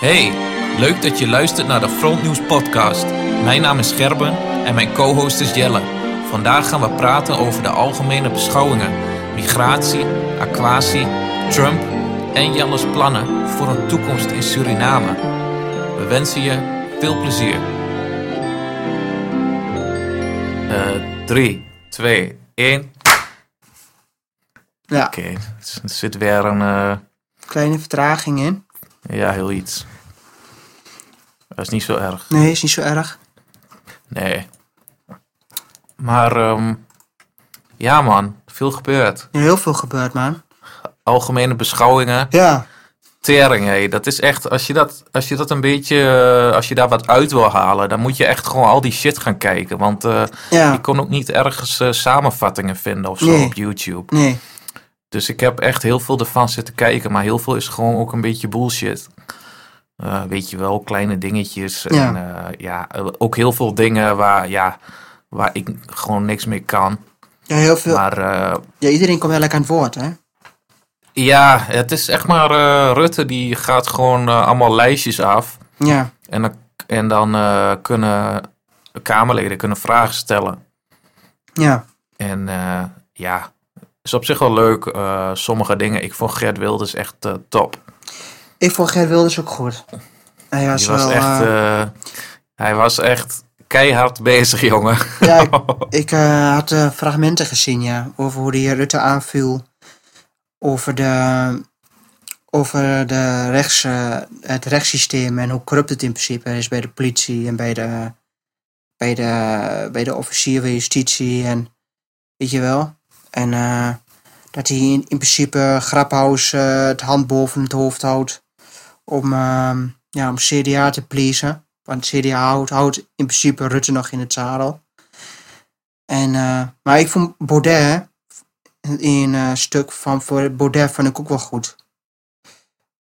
Hey, leuk dat je luistert naar de Frontnieuws podcast. Mijn naam is Gerben en mijn co-host is Jelle. Vandaag gaan we praten over de algemene beschouwingen, migratie, aquatie, Trump en Jelle's plannen voor een toekomst in Suriname. We wensen je veel plezier. 3, 2, 1. Ja, Oké, er zit weer een... eh, kleine vertraging in. Ja, heel iets. Dat is niet zo erg. Nee, is niet zo erg. Nee. Maar, ehm, ja man, veel gebeurd. Heel veel gebeurd, man. Algemene beschouwingen. Ja, Tering, hé. Dat is echt, als je dat, als je dat een beetje, eh, als je daar wat uit wil halen, dan moet je echt gewoon al die shit gaan kijken. Want eh, ja, ik kon ook niet ergens eh, samenvattingen vinden of zo Nee. op YouTube. nee. Dus ik heb echt heel veel ervan zitten kijken, maar heel veel is gewoon ook een beetje bullshit. Eh, weet je wel, kleine dingetjes. En Ja. ja, ja eh, ook heel veel dingen waar, ja, waar ik gewoon niks mee kan. Ja, heel veel. Maar eh, Ja, iedereen komt wel lekker aan het woord, hè? ja, het is echt maar eh, Rutte die gaat gewoon eh, allemaal lijstjes af. Ja, En dan, en dan eh, kunnen Kamerleden kunnen vragen stellen. ja. En eh, ja, is op zich wel leuk. eh, sommige dingen. Ik vond Gert Wilders echt eh, top. Ik vond Gert Wilders ook goed. Hij was, wel... echt, eh, hij was echt keihard bezig, jongen. ja, ik, ik had fragmenten gezien, ja. Over hoe die Rutte aanviel. Over de... Over de rechts, het rechtssysteem en hoe corrupt het in principe is bij de politie en bij de, bij de, bij de officier van justitie en weet je wel. En eh, dat hij in, in principe Graphaus eh, het hand boven het hoofd houdt om, ehm, ja, om CDA te pleasen. Want CDA houdt, houdt in principe Rutte nog in het zadel. En, eh, maar ik vond Baudet, een eh, stuk van voor Baudet vond ik ook wel goed.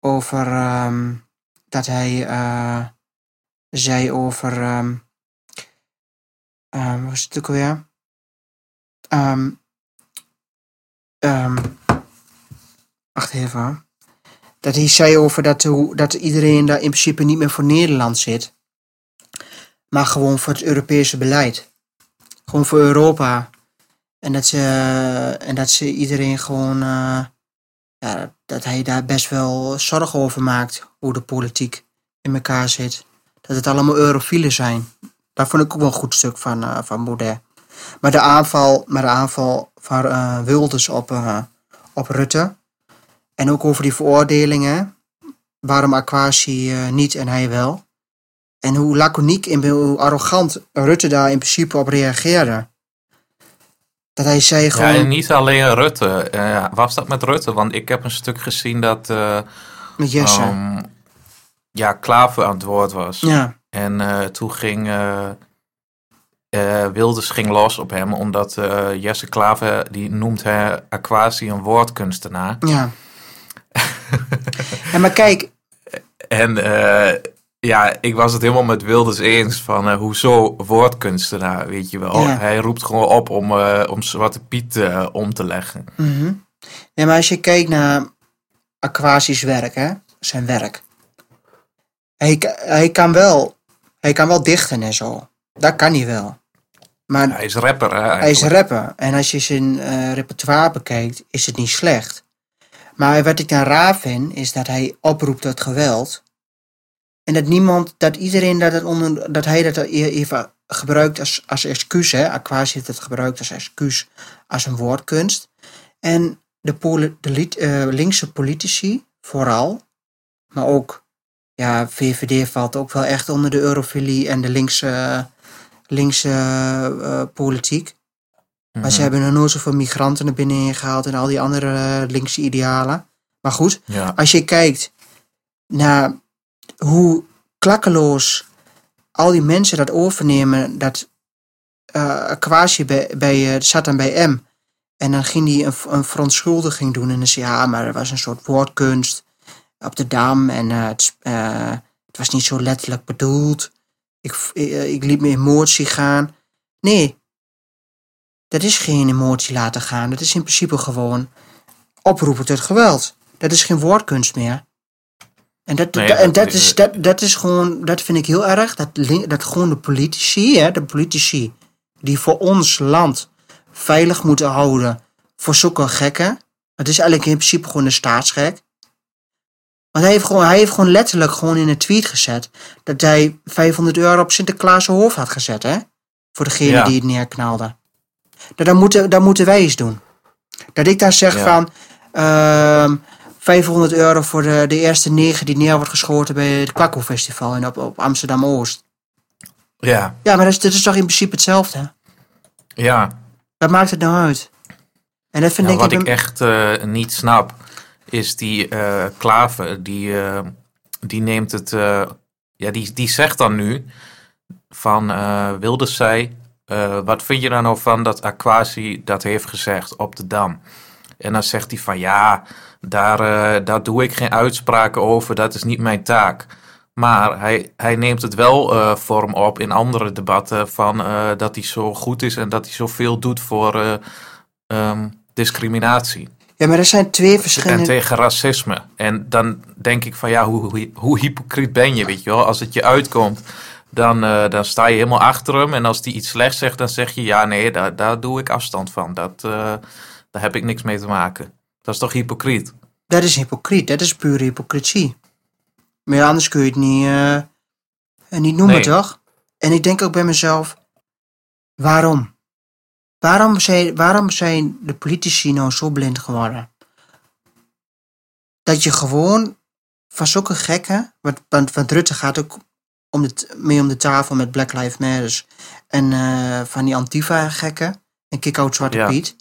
Over ehm, dat hij zei over. ehm, wat is het ook alweer? Ehm Dat hij zei over dat, dat iedereen daar in principe niet meer voor Nederland zit. Maar gewoon voor het Europese beleid. Gewoon voor Europa. En dat ze, en dat ze iedereen gewoon. eh, ja, dat hij daar best wel zorgen over maakt. Hoe de politiek in elkaar zit. Dat het allemaal eurofielen zijn. Daar vond ik ook wel een goed stuk van, eh, van Baudet. Maar de aanval, maar de aanval van eh, Wilders op, op Rutte. En ook over die veroordelingen. Waarom Aquasi eh, niet en hij wel. En hoe laconiek en hoe arrogant Rutte daar in principe op reageerde. Dat hij zei Ja, gewoon en niet alleen Rutte. Eh, was dat met Rutte? Want ik heb een stuk gezien dat eh met Jesse. ehm, ja, Klaver aan het woord was. ja, En toen ging Wilders ging los op hem, omdat Jesse Klaver, die noemt hij Aquasi een woordkunstenaar. ja. Ja, maar kijk, En eh, ja, ik was het helemaal met Wilders eens van eh, hoezo woordkunstenaar, weet je wel. Ja. Hij roept gewoon op om, eh, om Zwarte Piet om te leggen. Mhm. Ja, maar als je kijkt naar Aquasi's werk, hè, zijn werk. Hij, hij, kan wel, hij kan wel dichten en zo. Dat kan hij wel. Maar Hij is rapper, hè, hij is rapper. En als je zijn repertoire bekijkt, is het niet slecht. Maar wat ik dan raar vind, is dat hij oproept tot geweld. En dat niemand, dat iedereen dat, onder, dat hij dat e- even gebruikt als, als excuus. Hè? Aquasi heeft het gebruikt als excuus, als een woordkunst. En de, de eh, linkse politici, vooral, maar ook, ja, VVD valt ook wel echt onder de eurofilie en de linkse, linkse eh, politiek. Maar ze Mhm. hebben er nooit zoveel migranten naar binnen gehaald en al die andere eh, linkse idealen. Maar goed, Ja. als je kijkt naar hoe klakkeloos al die mensen dat overnemen, dat eh Aquasi bij, bij, eh, zat dan bij M. En dan ging hij een, een verontschuldiging doen en dan zei ja, maar er was een soort woordkunst op de dam en eh, het, eh, het was niet zo letterlijk bedoeld. Ik, eh, ik liet mijn emotie gaan. Nee, dat is geen emotie laten gaan. Dat is in principe gewoon oproepen tot geweld. Dat is geen woordkunst meer. En dat, Nee, dat- en dat is- dat, dat is gewoon, dat vind ik heel erg. Dat, dat gewoon de politici, hè, de politici die voor ons land veilig moeten houden voor zulke gekken. Het is eigenlijk in principe gewoon een staatsgek. Want hij heeft, gewoon, hij heeft gewoon letterlijk gewoon in een tweet gezet dat hij 500 euro op Sinterklaas hoofd had gezet, hè? Voor degene Ja. die het neerknalde. Dat, dat, moeten, dat moeten wij eens doen. Dat ik daar zeg Ja. van ehm 500 euro voor de, de eerste negen die neer wordt geschoten bij het Kwakko Festival in op, op Amsterdam Oost. Ja, Ja, maar dat is, dat is toch in principe hetzelfde? ja. Wat maakt het nou uit? En dat vind Ja, ik, wat ik echt eh, niet snap, is die eh Klaver, die, eh, die neemt het, ja, die, die zegt dan nu van Wilders zei, eh, wat vind je er nou van dat Aquasi dat heeft gezegd op de Dam? En dan zegt hij van ja, daar, eh, daar doe ik geen uitspraken over, dat is niet mijn taak. Maar hij, hij neemt het wel eh, vorm op in andere debatten van dat hij zo goed is en dat hij zoveel doet voor eh, ehm, discriminatie Ja, maar er zijn twee en verschillende... tegen racisme. En dan denk ik van ja, hoe, hoe, hoe hypocriet ben je, weet je wel? Als het je uitkomt, dan, eh, dan sta je helemaal achter hem. En als die iets slechts zegt, dan zeg je ja, nee, daar, daar doe ik afstand van. Dat, eh, daar heb ik niks mee te maken. Dat is toch hypocriet? Dat is hypocriet, dat is pure hypocrisie. Maar ja, anders kun je het niet, eh, niet noemen, Nee. toch? En ik denk ook bij mezelf, waarom? Waarom zijn, waarom zijn de politici nou zo blind geworden? Dat je gewoon van zulke gekken, want, want, want Rutte gaat ook om de, mee om de tafel met Black Lives Matter en eh, van die Antifa-gekken en Kick-Out Zwarte Ja. Piet.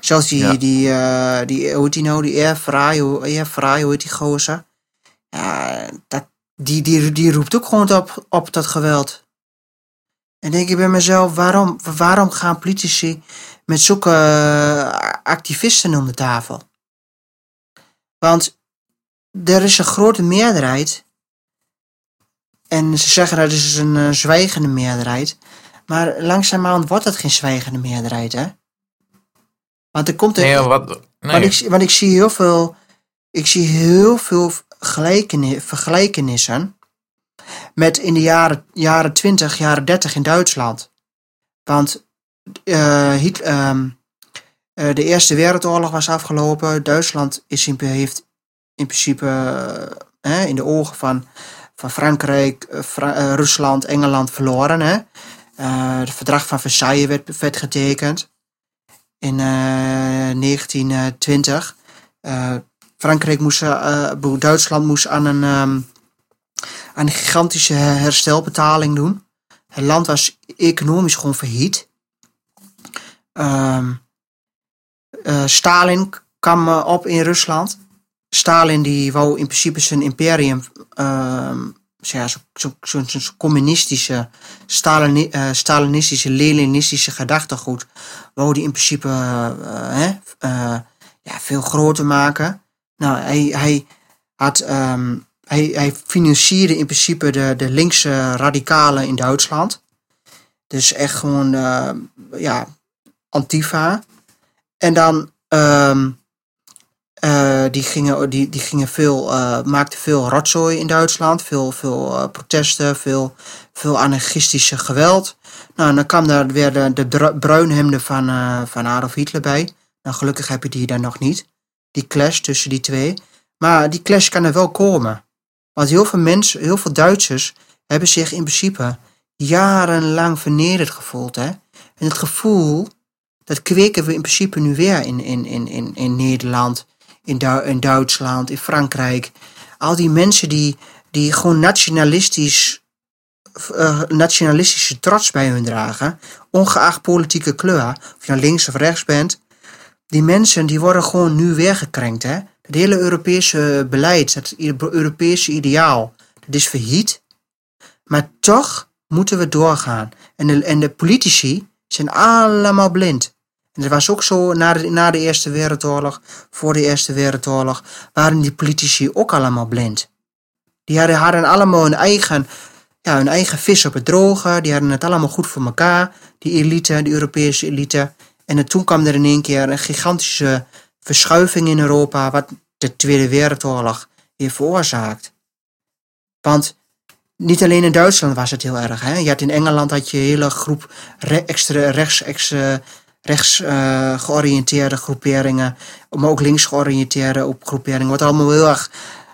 Zelfs die, Ja. die, eh, die, hoe heet die nou, die Airfry, hoe hoe heet die gozer? Ja, dat, die, die, die roept ook gewoon op, op dat geweld. En denk ik bij mezelf, waarom, waarom gaan politici met zulke eh, activisten om de tafel? Want er is een grote meerderheid. En ze zeggen dat is een eh, zwijgende meerderheid. Maar langzaamaan wordt dat geen zwijgende meerderheid, hè? Want er komt een, Nee, wat, nee. want, ik, want ik zie heel veel, ik zie heel veel gelijkeni- vergelijkenissen met in de jaren, jaren 20, jaren 30 in Duitsland. Want eh, ehm, eh, de Eerste Wereldoorlog was afgelopen. Duitsland is in, heeft in principe hè, in de ogen van, van Frankrijk, eh, eh, Rusland, Engeland verloren. Hè? Eh, het verdrag van Versailles werd, werd getekend in eh, 1920. Eh, Frankrijk moest, Duitsland moest aan een, ehm, aan een gigantische herstelbetaling doen. Het land was economisch gewoon failliet. Ehm, eh, Stalin kwam op in Rusland. Stalin die wou in principe zijn imperium, ehm, ja, zo'n zo, zo, zo, zo communistische, eh, Stalinistische, Leninistische gedachtegoed, wou die in principe eh, ja, veel groter maken. Nou, hij, hij, had, ehm, hij, hij financierde in principe de, de linkse radicalen in Duitsland. Dus echt gewoon, ja, Antifa. En dan, ehm, eh, die, gingen, die, die gingen veel, eh, maakten veel rotzooi in Duitsland. Veel, veel eh, protesten, veel, veel anarchistische geweld. Nou, en dan kwam daar weer de, de bru- bruinhemden van, van Adolf Hitler bij. Nou, gelukkig heb je die dan nog niet. Die clash tussen die twee. Maar die clash kan er wel komen. Want heel veel mensen, heel veel Duitsers hebben zich in principe jarenlang vernederd gevoeld. Hè? En het gevoel, dat kweken we in principe nu weer in, in, in, in, in Nederland, in, in Duitsland, in Frankrijk. Al die mensen die, die gewoon nationalistisch, eh, nationalistische trots bij hun dragen, ongeacht politieke kleur, of je nou links of rechts bent, die mensen die worden gewoon nu weer gekrenkt. Hè? Het hele Europese beleid, het Europese ideaal, dat is verhiet. Maar toch moeten we doorgaan. En de, en de politici zijn allemaal blind. En dat was ook zo na de, na de Eerste Wereldoorlog, voor de Eerste Wereldoorlog, waren die politici ook allemaal blind. Die hadden, allemaal hun eigen, ja, hun eigen vis op het droge, die hadden het allemaal goed voor elkaar, die elite, die Europese elite. En en toen kwam er in één keer een gigantische verschuiving in Europa, wat de Tweede Wereldoorlog weer veroorzaakt. Want niet alleen in Duitsland was het heel erg. Hè? Je had in Engeland had je een hele groep re extra rechts, rechts uh, georiënteerde groeperingen, maar ook links georiënteerde op groeperingen. Wordt allemaal heel erg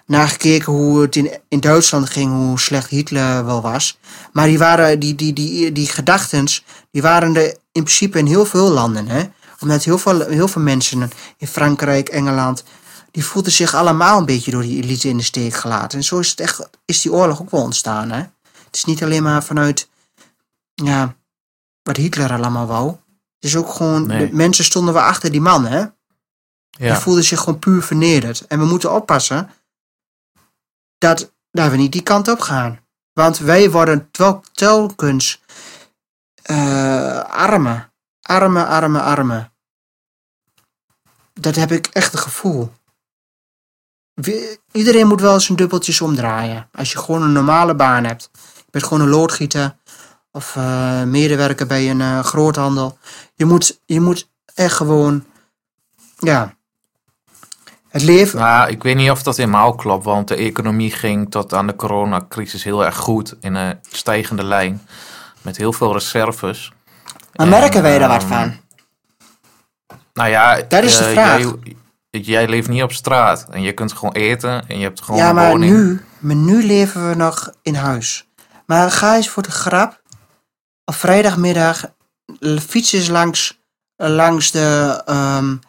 nagekeken hoe het in, in Duitsland ging, hoe slecht Hitler wel was. Maar die, waren, die, die, die, die gedachtens, die waren er in principe in heel veel landen. Hè? Omdat heel veel, heel veel mensen in Frankrijk, Engeland, die voelden zich allemaal een beetje door die elite in de steek gelaten. En zo is, het echt, is die oorlog ook wel ontstaan. Hè? Het is niet alleen maar vanuit ja, wat Hitler allemaal wou. Het is ook gewoon, de mensen stonden wel achter die man. Hè? Ja. Die voelden zich gewoon puur vernederd. En we moeten oppassen dat, dat we niet die kant op gaan. Want wij worden telkens uh, armen. Armen, armen, armen. Dat heb ik echt het gevoel. Iedereen moet wel eens een dubbeltjes omdraaien. Als je gewoon een normale baan hebt. Je bent gewoon een loodgieter. Of uh, medewerker bij een uh, groothandel. Je moet, je moet echt gewoon... Ja, het leven. Nou, ik weet niet of dat helemaal klopt, want de economie ging tot aan de coronacrisis heel erg goed in een stijgende lijn. Met heel veel reserves. Maar merken wij daar wat ehm, van? Nou ja, dat is de uh, vraag. Jij, jij, leeft niet op straat en je kunt gewoon eten en je hebt gewoon ja, maar woning. Nu, maar nu leven we nog in huis. Maar ga eens voor de grap op vrijdagmiddag fietsen langs, langs de um,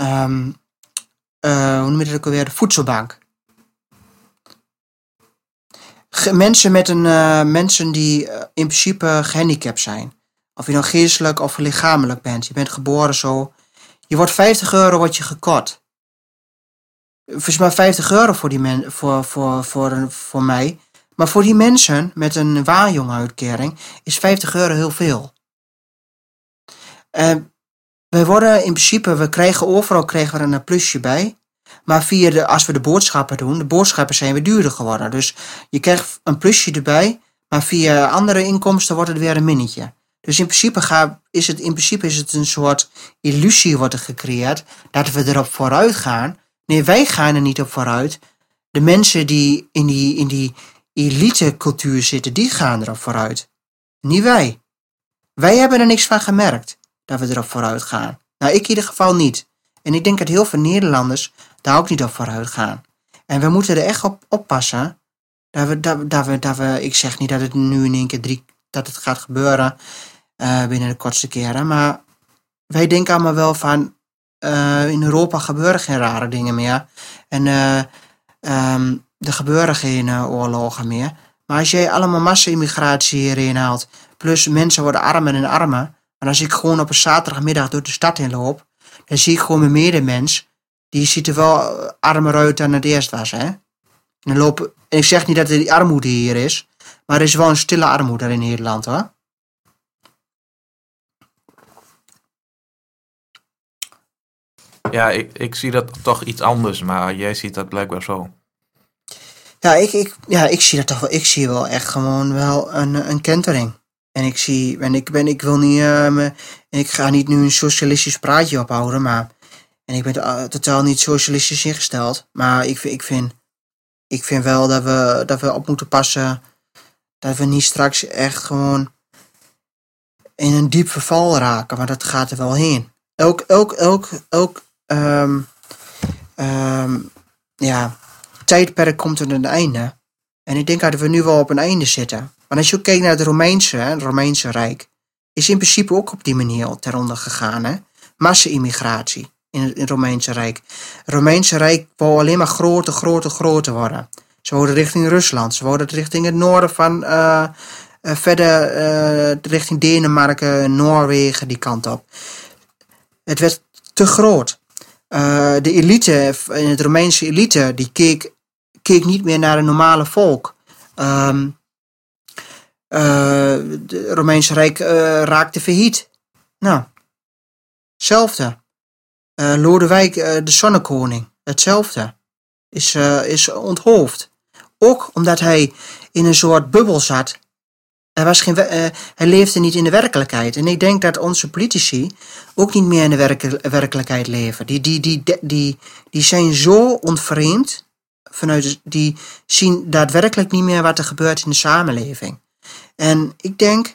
um, de voedselbank. mensen, met een, uh, mensen die in principe gehandicapt zijn. Of je nou geestelijk of lichamelijk bent. Je bent geboren zo. Je wordt 50 euro wat je gekort. Volgens mij 50 euro voor, die men, voor, voor, voor, voor mij. Maar voor die mensen met een waarjonguitkering is 50 euro heel veel. Uh, wij worden in principe, we krijgen overal krijgen we er een plusje bij. Maar via de, als we de boodschappen doen, de boodschappen zijn weer duurder geworden. Dus je krijgt een plusje erbij, maar via andere inkomsten wordt het weer een minnetje. Dus in principe, ga, is, het, in principe is het een soort illusie wordt er gecreëerd dat we erop vooruit gaan. Nee, wij gaan er niet op vooruit. De mensen die in die, in die elite cultuur zitten, die gaan erop vooruit. Niet wij. Wij hebben er niks van gemerkt dat we erop vooruit gaan. Nou, ik in ieder geval niet. En ik denk dat heel veel Nederlanders daar ook niet op vooruit gaan. En we moeten er echt op oppassen. Dat we, dat, dat we, dat we, ik zeg niet dat het nu in één keer drie, dat het gaat gebeuren uh, binnen de kortste keren. Maar wij denken allemaal wel van, uh, in Europa gebeuren geen rare dingen meer. En uh, er gebeuren geen oorlogen meer. Maar als jij allemaal massa-immigratie hierin haalt, plus mensen worden armer en armer. En als ik gewoon op een zaterdagmiddag door de stad in loop, dan zie ik gewoon mijn medemens, die ziet er wel armer uit dan het eerst was. Hè? En lopen, ik zeg niet dat er die armoede hier is, maar er is wel een stille armoede in Nederland hoor. Ja, ik, ik zie dat toch iets anders, maar jij ziet dat blijkbaar zo. Ja, ik, ik, ja, ik zie dat toch wel. Ik zie wel echt gewoon wel een, een kentering. En ik zie, en ik ben, ik wil niet, uh, me, ik ga niet nu een socialistisch praatje ophouden, maar, en ik ben uh, totaal niet socialistisch ingesteld, maar ik, ik vind, ik vind wel dat we, dat we op moeten passen, dat we niet straks echt gewoon in een diep verval raken, maar dat gaat er wel heen. Elk, elk, elk, elk, um, um, ja, tijdperk komt er een einde. En ik denk dat we nu wel op een einde zitten. Maar als je kijkt naar het Romeinse, het Romeinse Rijk, is in principe ook op die manier ter onder gegaan. Massa-immigratie in het, Romeinse Rijk. Het Romeinse Rijk wou alleen maar groter, groter, groter worden. Ze wilden richting Rusland, ze wilden richting het noorden van, uh, uh, verder uh, richting Denemarken, Noorwegen, die kant op. Het werd te groot. de elite, in het Romeinse elite, die keek, keek niet meer naar een normale volk. Het eh, Romeinse Rijk uh, raakte failliet. Nou, hetzelfde. Uh, Lodewijk de Zonnekoning, hetzelfde. Is, is onthoofd. Ook omdat hij in een soort bubbel zat. Hij, was geen, hij leefde niet in de werkelijkheid. En ik denk dat onze politici ook niet meer in de werkelijkheid leven. Die, die, die, die, die zijn zo ontvreemd vanuit, die zien daadwerkelijk niet meer wat er gebeurt in de samenleving. En ik denk,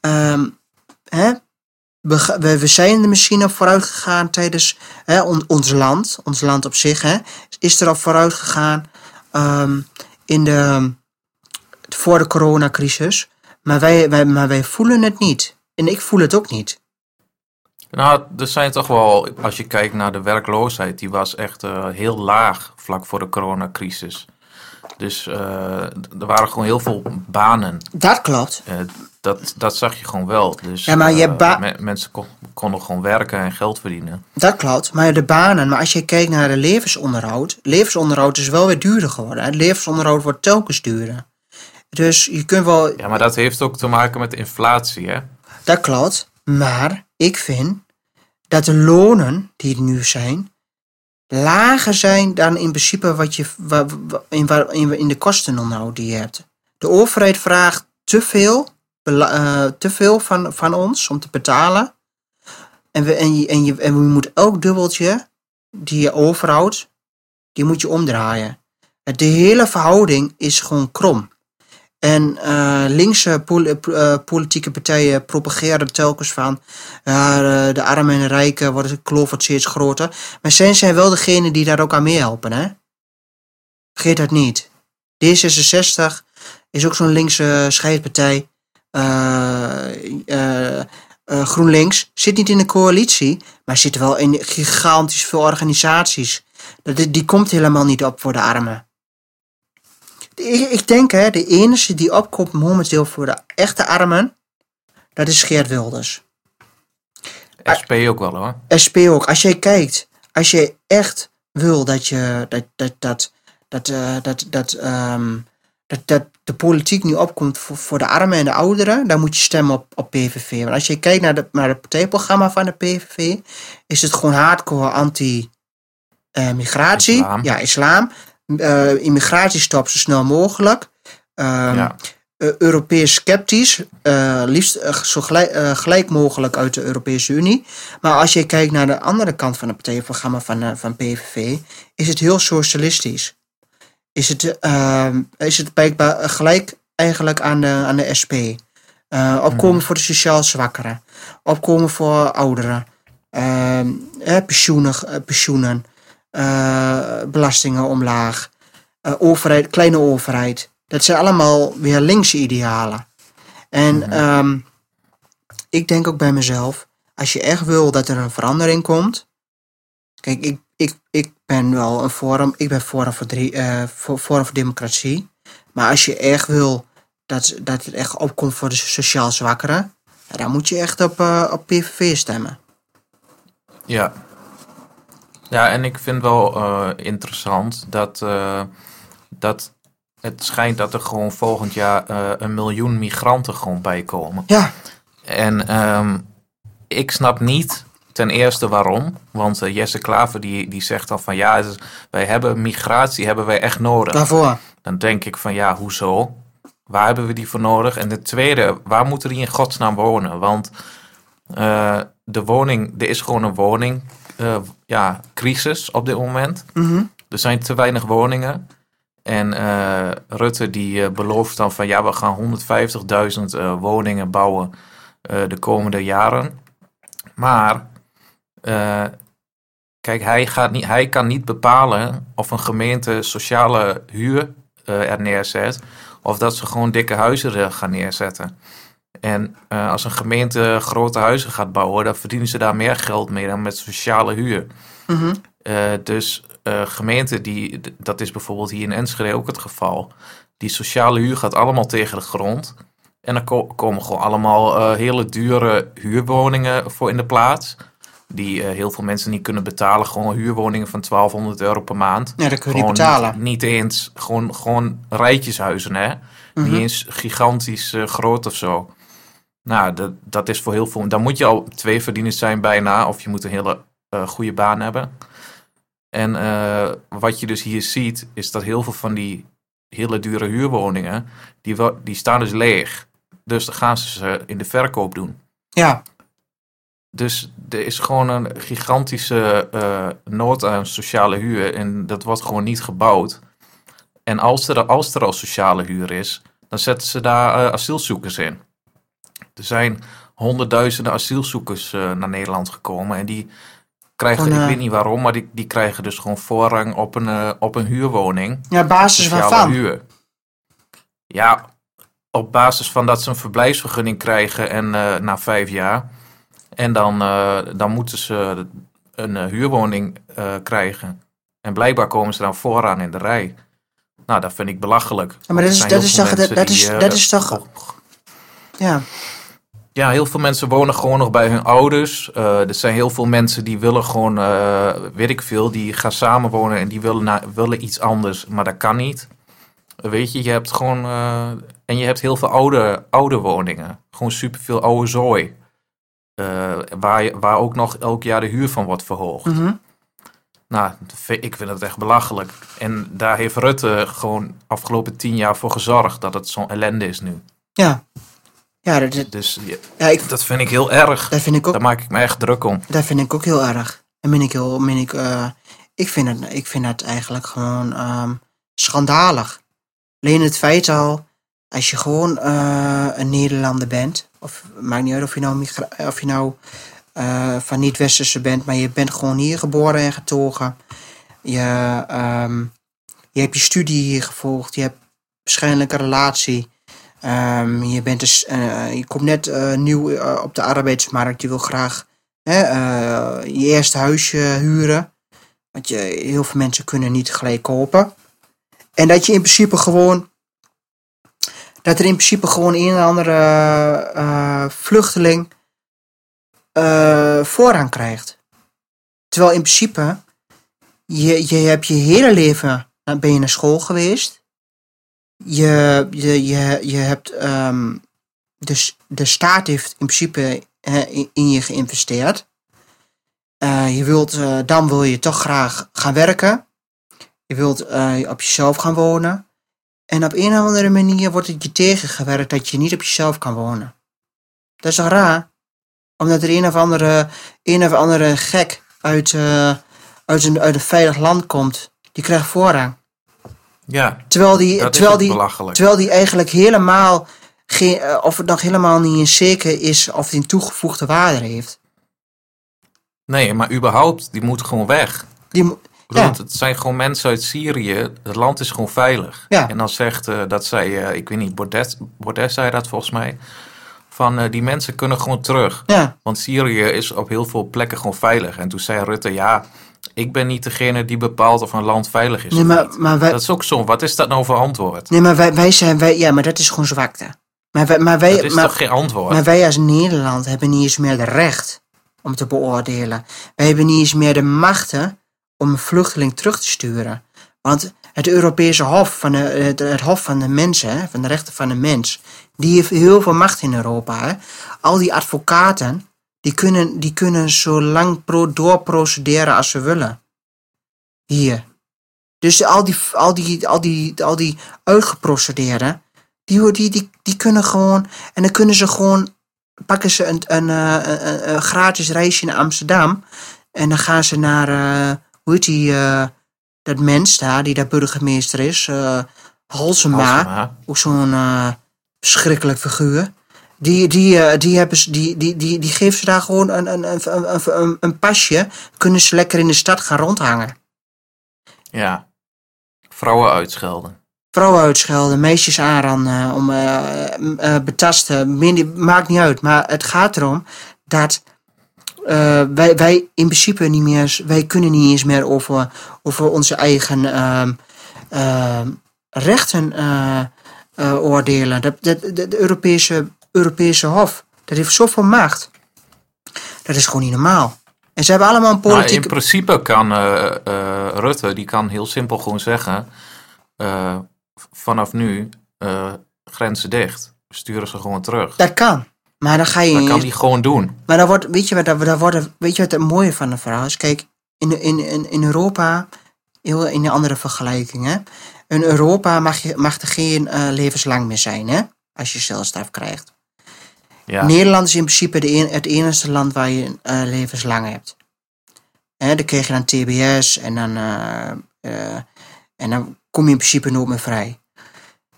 ehm, hè, we, we, zijn er misschien op vooruit gegaan tijdens hè, on- ons land, ons land op zich, hè, is er op vooruit gegaan ehm, in de, voor de coronacrisis. Maar wij, wij, maar wij voelen het niet. En ik voel het ook niet. Nou, er zijn toch wel, als je kijkt naar de werkloosheid, die was echt eh, heel laag vlak voor de coronacrisis. Dus eh, er waren gewoon heel veel banen. Dat klopt. Eh, dat, dat zag je gewoon wel. Dus Ja, maar je hebt ba- me- mensen kon- konden gewoon werken en geld verdienen. Dat klopt, maar de banen, maar als je kijkt naar de levensonderhoud, levensonderhoud is wel weer duurder geworden. Het levensonderhoud wordt telkens duurder. Dus je kunt wel, Ja, maar dat heeft ook te maken met de inflatie, hè? dat klopt, maar ik vind dat de lonen die er nu zijn, lager zijn dan in principe wat je in, in, de kostenonderhoud die je hebt. De overheid vraagt te veel, eh, te veel van, van ons om te betalen. En, we, en, je, en, je, en we moeten elk dubbeltje die je overhoudt, die moet je omdraaien. De hele verhouding is gewoon krom. En eh, linkse pol- eh, politieke partijen propageren telkens van de, armen en de rijken worden de kloof wordt steeds groter. Maar zij zijn wel degene die daar ook aan meehelpen, hè? Vergeet dat niet. D66 is ook zo'n linkse scheidpartij. Eh, eh, eh, GroenLinks zit niet in de coalitie, maar zit wel in gigantisch veel organisaties. Die komt helemaal niet op voor de armen. Ik, ik denk, hè, de enige die opkomt momenteel voor de echte armen, dat is Geert Wilders. SP ook wel, hoor. SP ook. Als jij kijkt, als je echt wil dat je dat dat dat dat eh, dat dat, ehm, dat, dat de politiek nu opkomt voor, voor de armen en de ouderen, dan moet je stemmen op, op PVV. Want als je kijkt naar, de, naar het partijprogramma van de PVV, is het gewoon hardcore anti-migratie. Islam. ja, islam. Eh, immigratiestop zo snel mogelijk. Ehm, ja. eh, Europees sceptisch, eh, liefst zo gelijk, gelijk mogelijk uit de Europese Unie. Maar als je kijkt naar de andere kant van het partijprogramma van, van PVV, is het heel socialistisch. Is het, ehm, is het blijkbaar gelijk eigenlijk aan de, aan de SP. Opkomen voor de sociaal zwakkeren. Opkomen voor ouderen. Eh, pensioenen, pensioenen. Eh, belastingen omlaag. eh, overheid, kleine overheid. Dat zijn allemaal weer linkse idealen. En Mhm. ehm, ik denk ook bij mezelf, als je echt wil dat er een verandering komt. Kijk, ik, ik, ik ben wel een forum, ik ben forum voor, drie, eh, voor, forum voor democratie. Maar als je echt wil dat, dat het echt opkomt voor de sociaal zwakkeren, dan moet je echt op, op PVV stemmen. Ja. Ja, en ik vind wel eh, interessant dat, eh, dat het schijnt dat er gewoon volgend jaar eh, een miljoen migranten gewoon bij komen. Ja, En ehm, ik snap niet ten eerste waarom. Want Jesse Klaver die, die zegt dan van ja, wij hebben migratie hebben wij echt nodig. daarvoor. Dan denk ik van ja, hoezo? Waar hebben we die voor nodig? En de tweede, waar moeten die in godsnaam wonen? Want de woning, er is gewoon een woning, eh, ja, crisis op dit moment. Mhm. Er zijn te weinig woningen. En eh, Rutte die eh, belooft dan van ja, we gaan 150.000 eh, woningen bouwen de komende jaren. Maar kijk, hij, gaat niet, hij kan niet bepalen of een gemeente sociale huur er neerzet. Of dat ze gewoon dikke huizen gaan neerzetten. En eh, als een gemeente grote huizen gaat bouwen, dan verdienen ze daar meer geld mee dan met sociale huur. Mhm. Eh, dus eh, gemeenten, die, dat is bijvoorbeeld hier in Enschede ook het geval. Die sociale huur gaat allemaal tegen de grond. En ko- komen gewoon allemaal hele dure huurwoningen voor in de plaats. Die heel veel mensen niet kunnen betalen. Gewoon huurwoningen van 1200 euro per maand. Ja, dat kun je niet betalen. Niet, eens, gewoon, gewoon rijtjeshuizen, hè. Mhm. Niet eens gigantisch groot of zo. Nou, dat, dat is voor heel veel... Dan moet je al twee verdieners zijn bijna. Of je moet een hele eh, goede baan hebben. En eh, wat je dus hier ziet, is dat heel veel van die hele dure huurwoningen, die, die staan dus leeg. Dus dan gaan ze ze in de verkoop doen. Ja, Dus er is gewoon een gigantische eh, nood aan sociale huur. En dat wordt gewoon niet gebouwd. En als er, als er al sociale huur is, dan zetten ze daar asielzoekers in. Er zijn honderdduizenden asielzoekers eh, naar Nederland gekomen. En die krijgen, ik eh, weet niet waarom, maar die, die krijgen dus gewoon voorrang op een, eh, op een huurwoning. Ja, basis waarvan? huur. Ja, op basis van dat ze een verblijfsvergunning krijgen en na vijf jaar. En dan, dan moeten ze een huurwoning krijgen. En blijkbaar komen ze dan vooraan in de rij. Nou, dat vind ik belachelijk. Ja, maar dat is, dat is toch, dat, mensen dat die, is, dat is toch, ja. Ja, heel veel mensen wonen gewoon nog bij hun ouders. Eh, er zijn heel veel mensen die willen gewoon, eh, weet ik veel, die gaan samenwonen en die willen, na, willen iets anders, maar dat kan niet. Weet je, je hebt gewoon, eh, en je hebt heel veel oude, oude woningen. Gewoon superveel oude zooi. Waar, waar ook nog elk jaar de huur van wordt verhoogd. Mhm. Nou, ik vind het echt belachelijk. En daar heeft Rutte gewoon afgelopen tien jaar voor gezorgd dat het zo'n ellende is nu. Ja. Ja, dat, dat- Dus ja, ja ik, dat vind ik heel erg. dat vind ik ook Daar maak ik me echt druk om. Dat vind ik ook heel erg. En ben ik heel, ben ik, eh, ik, vind het, ik vind het eigenlijk gewoon ehm, schandalig. Alleen het feit al, als je gewoon eh, een Nederlander bent, of maakt niet uit of je nou, of je nou eh, van niet-westerse bent, maar je bent gewoon hier geboren en getogen. Je, ehm, je hebt je studie hier gevolgd, je hebt waarschijnlijk een relatie. Ehm, je, bent dus, eh, je komt net eh, nieuw eh, op de arbeidsmarkt, je wil graag hè, je eerste huisje huren. Want je, heel veel mensen kunnen niet gelijk kopen. En dat je in principe gewoon. Dat er in principe gewoon een en andere vluchteling voorrang krijgt. Terwijl in principe. Je, je hebt je hele leven ben je naar school geweest. Je, je, je, je hebt. dus de staat heeft in principe in, je geïnvesteerd. Eh, je wilt, eh, dan wil je toch graag gaan werken. Je wilt eh, op jezelf gaan wonen. En op een of andere manier wordt het je tegengewerkt dat je niet op jezelf kan wonen. Dat is toch raar? Omdat er een of andere, een of andere gek uit, uit, een, uit een veilig land komt. Die krijgt voorrang. Ja, Terwijl die, dat terwijl die, belachelijk. Terwijl die eigenlijk helemaal geen, eh, of het nog helemaal niet eens zeker is of die een toegevoegde waarde heeft. Nee, maar überhaupt, die moet gewoon weg. Die, Ja. Het zijn gewoon mensen uit Syrië. Het land is gewoon veilig. Ja. En dan zegt eh, dat zij, eh, ik weet niet, Bordet, Bordet zei dat volgens mij. Van die mensen kunnen gewoon terug. ja, Want Syrië is op heel veel plekken gewoon veilig. En toen zei Rutte, ja, ik ben niet degene die bepaalt of een land veilig is. nee, maar, maar, wij, Dat is ook zo. Wat is dat nou voor antwoord? nee, maar wij, wij zijn, wij, ja, maar dat is gewoon zwakte. Maar wij, maar wij, Dat is maar, toch geen antwoord? maar wij als Nederland hebben niet eens meer de recht om te beoordelen. Wij hebben niet eens meer de machten om een vluchteling terug te sturen. Want het Europese Hof van de, het, het Hof van de Mensen, van de rechten van de mens, die heeft heel veel macht in Europa. Hè. Al die advocaten, die kunnen, die kunnen zo lang pro, doorprocederen als ze willen. Hier. Dus al die, al die, al die, al die uitgeprocedeerden, die, die, die, die kunnen gewoon, en dan kunnen ze gewoon, pakken ze een, een, eh, een, een, een gratis reisje naar Amsterdam. En dan gaan ze naar, eh, hoe heet die, eh, dat mens daar, die daar burgemeester is, eh Halsema. Halsema. Ook zo'n verschrikkelijk figuur. Die, die, eh, die, hebben, ze- die, die, die, die geven ze daar gewoon een, een, een, een, een, pasje. Kunnen ze lekker in de stad gaan rondhangen. Ja. Vrouwen uitschelden. Vrouwen uitschelden, meisjes aanranden, om eh, m- eh, betasten. Minder, maakt niet uit. Maar het gaat erom dat wij, wij in principe niet meer, wij kunnen niet eens meer over, over onze eigen ehm, ehm, rechten oordelen. Dat, de Europese, Europese Hof, dat heeft zoveel macht. Dat is gewoon niet normaal. En ze hebben allemaal een Nou, politieke... in principe kan eh, eh, Rutte, die kan heel simpel gewoon zeggen, eh, vanaf nu grenzen dicht. Sturen ze gewoon terug. Dat kan. Maar dan ga je... Dat kan hij gewoon doen. Maar dan wordt, weet je wat, daar worden, weet je wat het mooie van de verhaal is? Kijk, in, in, in, Europa, heel in een andere vergelijking, hè? In Europa mag, je, mag er geen levenslang meer zijn, hè? Als je celstraf krijgt. Nederland is in principe de het enige land waar je eh, levenslang hebt. Dan kreeg je dan TBS en dan, eh, eh, En dan kom je in principe nooit meer vrij.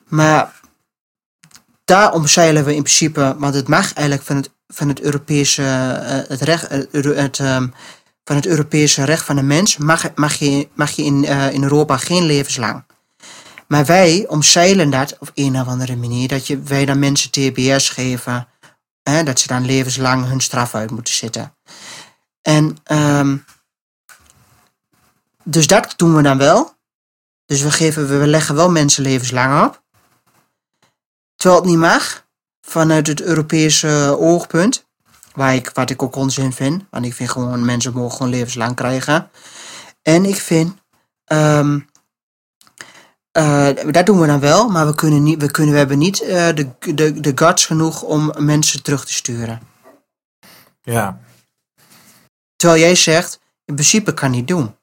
Maar daar omzeilen we in principe, want het mag eigenlijk van het, van het Europese het recht, ehm, van het Europese recht van de mens, mag, mag je, mag je in, in Europa geen levenslang. Maar wij omzeilen dat op een of andere manier, dat je, wij dan mensen TBS geven, dat ze dan levenslang hun straf uit moeten zitten. En ehm, dus dat doen we dan wel. Dus we, geven, we leggen wel mensen levenslang op. Terwijl het niet mag, vanuit het Europese oogpunt. Waar ik, wat ik ook onzin vind. Want ik vind gewoon, mensen mogen gewoon levenslang krijgen. En ik vind, ehm, eh, dat doen we dan wel, maar we, kunnen niet, we, kunnen, we hebben niet eh, de, de, de guts genoeg om mensen terug te sturen. Ja. Terwijl jij zegt, in principe kan hij doen.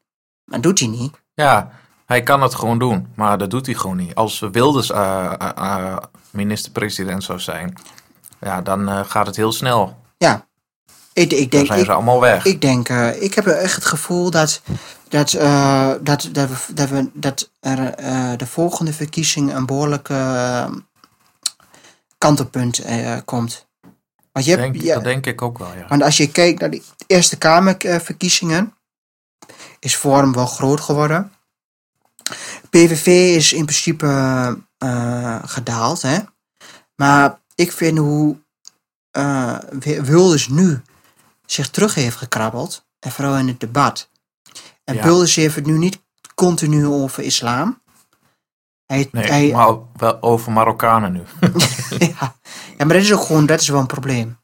Maar doet hij niet. Ja, hij kan het gewoon doen, maar dat doet hij gewoon niet. Als Wilders eh, minister-president zou zijn, ja, dan gaat het heel snel. Ja. Ik, ik Dan denk, zijn ik, ze allemaal weg. Ik denk, eh, ik heb echt het gevoel dat, dat, eh, dat, dat, we, dat, we, dat er eh, de volgende verkiezing een behoorlijk eh, kantelpunt komt. Want, je hebt, ja, Dat denk ik ook wel, ja. want als je kijkt naar de Eerste Kamerverkiezingen, is Forum wel groot geworden. PVV is in principe gedaald, hè. Maar ik vind hoe eh, Wilders nu zich terug heeft gekrabbeld, en vooral in het debat. En Ja. Heeft het nu niet continu over islam. Hij, Nee, hij, maar wel over Marokkanen nu. ja. ja, maar dat is ook gewoon, dat is wel een probleem.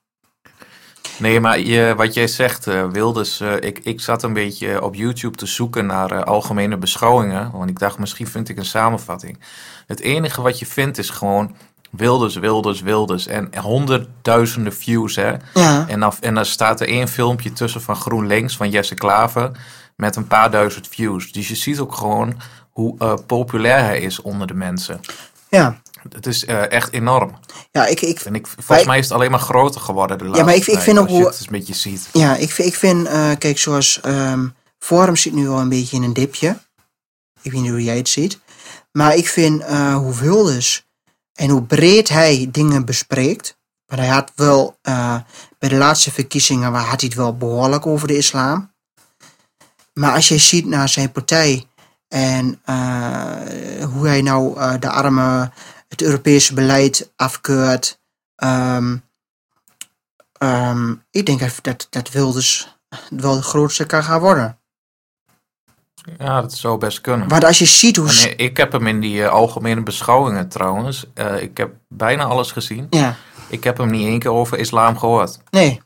Nee, maar je, wat jij zegt, eh, Wilders, eh, ik, ik zat een beetje op YouTube te zoeken naar eh, algemene beschouwingen. Want ik dacht, misschien vind ik een samenvatting. Het enige wat je vindt is gewoon Wilders, Wilders, Wilders. En honderdduizenden views, hè. Ja, En dan, en dan staat er één filmpje tussen van GroenLinks, van Jesse Klaver, met een paar duizend views. Dus je ziet ook gewoon hoe eh, populair hij is onder de mensen. ja. Het is eh, echt enorm. ja ik, ik, En ik, volgens mij is het alleen maar groter geworden de laatste maar ik- ik vind ook als je hoe- het een beetje ziet. Ja, ik, vind- ik vind, eh, kijk, zoals ehm Forum zit nu al een beetje in een dipje. Ik weet niet hoe jij het ziet. Maar ik vind hoe Wilders en hoe breed hij dingen bespreekt. Maar hij had wel, eh, bij de laatste verkiezingen had hij het wel behoorlijk over de islam. Maar als je ziet naar zijn partij en eh, hoe hij nou eh, de armen, het Europese beleid afkeurt. ehm, Ehm, ik denk dat, dat, dat Wilders wel de grootste kan gaan worden. Ja, dat zou best kunnen. Want als je ziet hoe... En, ik heb hem in die eh, algemene beschouwingen trouwens. eh, ik heb bijna alles gezien. Ja, Ik heb hem niet één keer over islam gehoord. nee,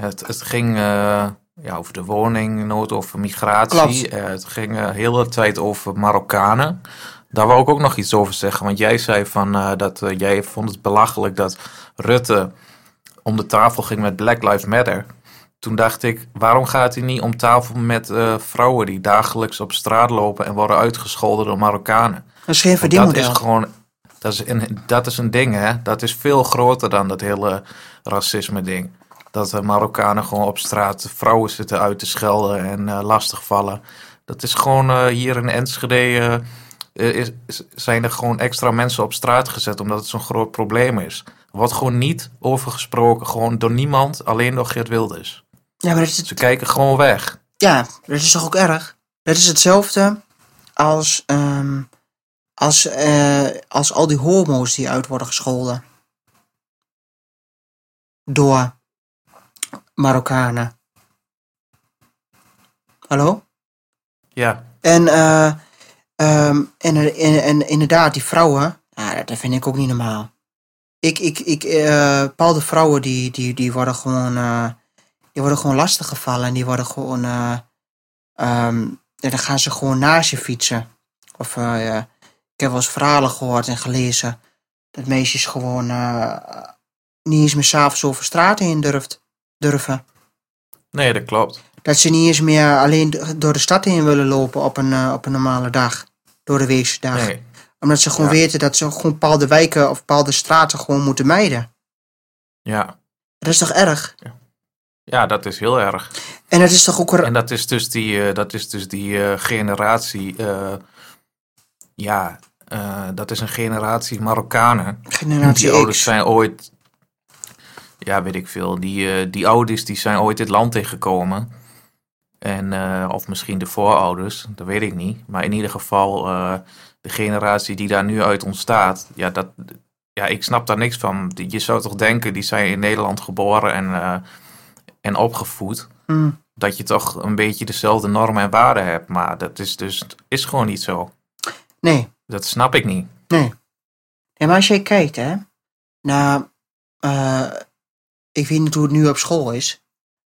Het, het ging eh, ja, over de woningnood, over migratie. Het ging de hele tijd over Marokkanen. Daar wou ik ook nog iets over zeggen. Want jij zei van, dat jij vond het belachelijk dat Rutte om de tafel ging met Black Lives Matter. Toen dacht ik, waarom gaat hij niet om tafel met eh, vrouwen die dagelijks op straat lopen en worden uitgescholden door Marokkanen? dat is geen Want dat verdienmodel. is gewoon, dat is, een, dat is een ding hè. Dat is veel groter dan dat hele racisme ding. Dat de Marokkanen gewoon op straat vrouwen zitten uit te schelden en eh, lastigvallen. Dat is gewoon eh, hier in Enschede is, zijn er gewoon extra mensen op straat gezet omdat het zo'n groot probleem is. Wordt gewoon niet over gesproken, gewoon door niemand, alleen door Geert Wilders. Ja, maar dat is, Ze kijken gewoon weg. ja, dat is toch ook erg? Dat is hetzelfde als, ehm, als, eh, als al die homo's die uit worden gescholden. Door Marokkanen. Hallo? Ja, En, eh, ehm, en, en, en inderdaad, die vrouwen, ja, dat vind ik ook niet normaal. Ik, ik, ik, eh, bepaalde vrouwen die, die, die worden gewoon, die worden gewoon lastiggevallen en die worden gewoon, eh, ehm, dan gaan ze gewoon naast je fietsen. Of ja, ik heb wel eens verhalen gehoord en gelezen dat meisjes gewoon eh, niet eens meer s'avonds over straat heen durft, durven. nee, dat klopt. Dat ze niet eens meer alleen door de stad heen willen lopen op een, op een normale dag. Door de weekse dag. Nee. Omdat ze gewoon Ja. weten dat ze gewoon bepaalde wijken of bepaalde straten gewoon moeten mijden. Ja. Dat is toch erg? ja, dat is heel erg. En dat is toch ook... En dat is dus die, eh, dat is dus die eh, generatie eh, ja, dat is een generatie Marokkanen. Generatie Die ouders zijn ooit, ja, weet ik veel, die, die ouders die zijn ooit dit land ingekomen. En, of misschien de voorouders, dat weet ik niet. Maar in ieder geval, de generatie die daar nu uit ontstaat, ja, dat, ja, ik snap daar niks van. Die- Je zou toch denken, die zijn in Nederland geboren en, en opgevoed. Hm. Dat je toch een beetje dezelfde normen en waarden hebt. Maar dat is dus is gewoon niet zo. Nee, Dat snap ik niet. nee. Ja, maar als je kijkt, hè, naar, eh, ik weet niet hoe het nu op school is.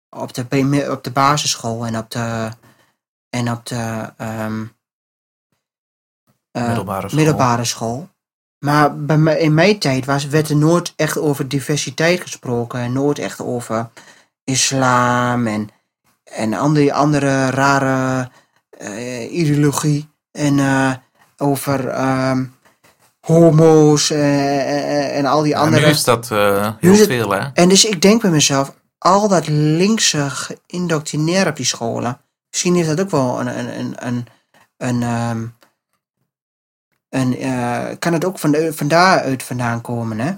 Op de, op de basisschool en op de, en op de ehm, eh, Middelbare school. middelbare school. Maar bij in mijn tijd was, werd er nooit echt over diversiteit gesproken. En nooit echt over islam en, en andere, andere rare eh, ideologie. En eh, over ehm, homo's eh, en al die Ja, andere... nu is dat heel is veel, hè? En dus ik denk bij mezelf, al dat linkse geïndoctrineerd op die scholen, misschien heeft dat ook wel een, een, een, een, een, ehm, een eh, kan het ook van, de, van daaruit vandaan komen, hè?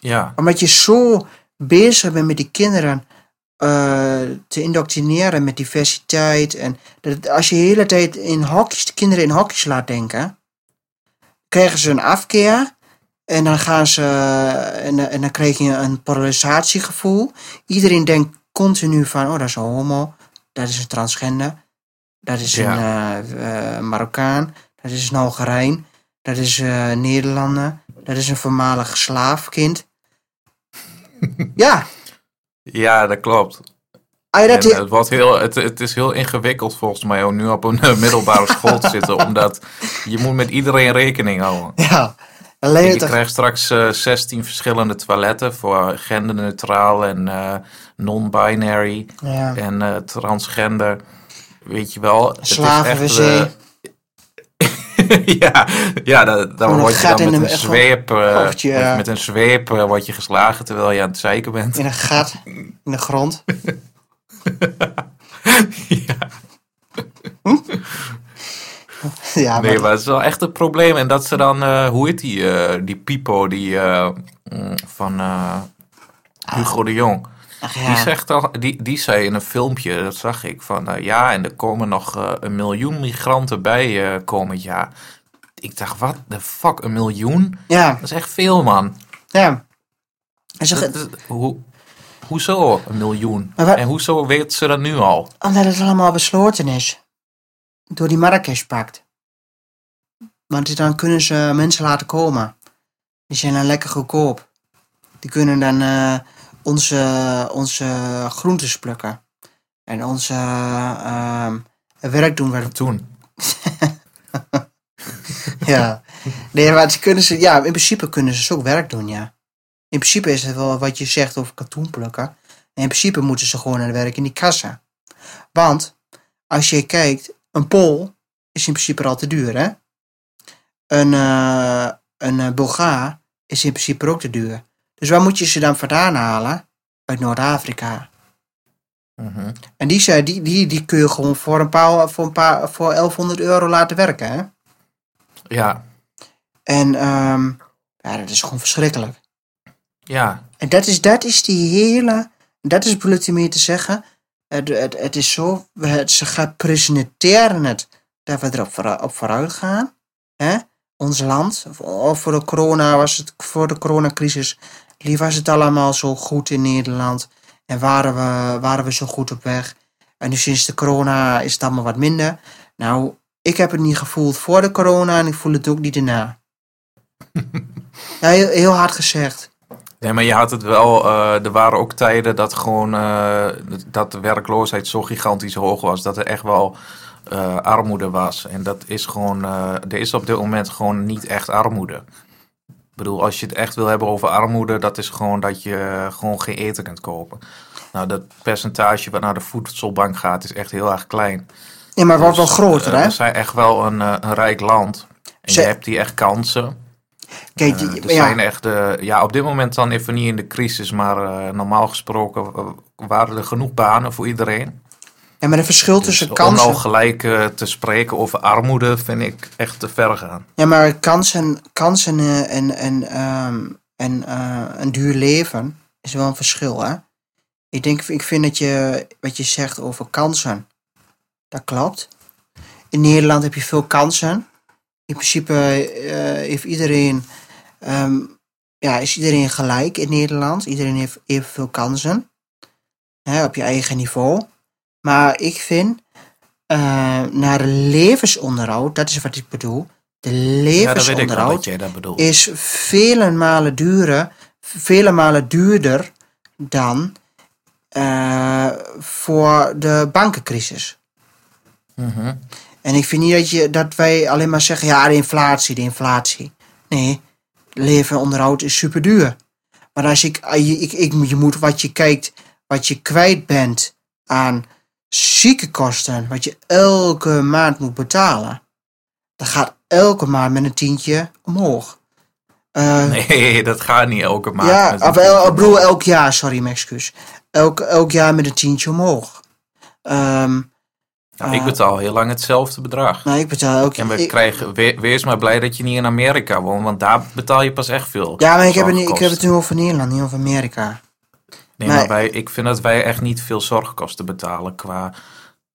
Ja, Omdat je zo bezig bent met die kinderen eh, te indoctrineren met diversiteit. En dat, als je de hele tijd in hokjes, de kinderen in hokjes laat denken, krijgen ze een afkeer. En dan gaan ze, en, en dan krijg je een polarisatiegevoel. Iedereen denkt continu van, oh dat is een homo, dat is een transgender, dat is Ja. een eh, eh, Marokkaan, dat is een Algerijn, dat is eh Nederlander, dat is een voormalig slaafkind. Ja, ja, dat klopt. dat En het, wordt heel, het, het is heel ingewikkeld volgens mij om nu op een eh, middelbare school te zitten. Omdat je moet met iedereen rekening houden. ja, alleen Je krijgt straks eh 16 verschillende toiletten voor genderneutraal en eh, non-binary ja, en eh, transgender. Weet je wel. Het is echt, eh, ja, ja da- dan word je dan in met een zweep, eh, ja. met een zweep eh, word je geslagen terwijl je aan het zeiken bent. in een gat in de grond. ja. Ja, Nee, maar, het is wel echt een probleem. En dat ze dan, eh, hoe heet die, eh, die Pipo die, eh, mm, van eh, Hugo de Jong. Ach Die, ja, zegt al, die, die zei in een filmpje, dat zag ik, van eh, ja, en er komen nog eh, een miljoen migranten bij eh, komend jaar. Ik dacht, wat de fuck, een miljoen? ja, Dat is echt veel, man. ja. En Dat- dat- hoe, hoezo een miljoen? Wat- En hoezo weet ze dat nu al? Omdat het allemaal besloten is. Door die Marrakesh-pact. Want dan kunnen ze mensen laten komen. Die zijn dan lekker goedkoop. Die kunnen dan onze, onze groentes plukken. En onze ehm, werk doen. Waar, Toen. ja. Nee, maar kunnen ze, ja, in principe kunnen ze ook werk doen, ja. In principe is het wel wat je zegt over katoen plukken. En in principe moeten ze gewoon aan het werk in die kassa. Want, als je kijkt, een pol is in principe al te duur, hè? Een, eh een eh, Bulgaar is in principe ook te duur. Dus waar moet je ze dan vandaan halen? Uit Noord-Afrika. Mhm. En die, zei- die, die, die kun je gewoon voor een paar, voor een paar, voor 1100 euro laten werken, hè? Ja, En ehm, ja, dat is gewoon verschrikkelijk. ja, En dat is, dat is die hele, dat is bedoel ik ermee te zeggen. Het, het, het is zo, het, ze gaat presenteren het dat we erop vooruit, op vooruit gaan. Hè? Ons land, of voor de corona was het, voor de coronacrisis, die was het allemaal zo goed in Nederland. En waren we, waren we zo goed op weg. En nu sinds de corona is het allemaal wat minder. Nou, ik heb het niet gevoeld voor de corona en ik voel het ook niet daarna. ja, heel, heel hard gezegd. Nee, maar je had het wel. eh, er waren ook tijden dat gewoon eh, dat de werkloosheid zo gigantisch hoog was. Dat er echt wel eh, armoede was. En dat is gewoon. eh, er is op dit moment gewoon niet echt armoede. Bedoel, als je het echt wil hebben over armoede, dat is gewoon dat je gewoon geen eten kunt kopen. Nou, dat percentage wat naar de voedselbank gaat, is echt heel erg klein. Ja, maar wordt wel Dus, groter, eh, hè? We zijn echt wel een, eh, een rijk land. En Ze- je hebt hier echt kansen. Kijk, Eh, er ja, zijn echt, eh, ja, op dit moment dan even niet in de crisis, maar normaal gesproken waren er genoeg banen voor iedereen. Ja, maar het verschil Dus tussen om kansen... nou gelijk eh, te spreken over armoede vind ik echt te ver gaan. Ja, maar kansen, kansen eh, en, en, ehm, en eh, een duur leven is wel een verschil, hè? Ik denk, ik vind dat je, wat je zegt over kansen, dat klopt. In Nederland heb je veel kansen. In principe heeft iedereen, ehm, ja, is iedereen gelijk in Nederland. Iedereen heeft evenveel kansen. Hè, op je eigen niveau. Maar ik vind, eh, naar de levensonderhoud, dat is wat ik bedoel. De levensonderhoud is vele malen duurder, vele malen duurder dan eh, voor de bankencrisis. Mhm. En ik vind niet dat, je, dat wij alleen maar zeggen, ja, de inflatie, de inflatie. Nee, leven en onderhoud is super duur. Maar als ik, ik, je moet wat je kijkt, wat je kwijt bent aan ziekenkosten, wat je elke maand moet betalen, dat gaat elke maand met een tientje omhoog. Eh, Nee, dat gaat niet elke maand. ja, of el, ik bedoel elk jaar, sorry, mijn excuus. Elk, elk jaar met een tientje omhoog. Ehm Nou, ik betaal heel lang hetzelfde bedrag. nou, ik betaal elk En we ik- krijgen, we- wees maar blij dat je niet in Amerika woont, want daar betaal je pas echt veel. Ja, maar ik heb, het, ik heb het nu over Nederland, niet over Amerika. Nee, maar- maar wij, ik vind dat wij echt niet veel zorgkosten betalen qua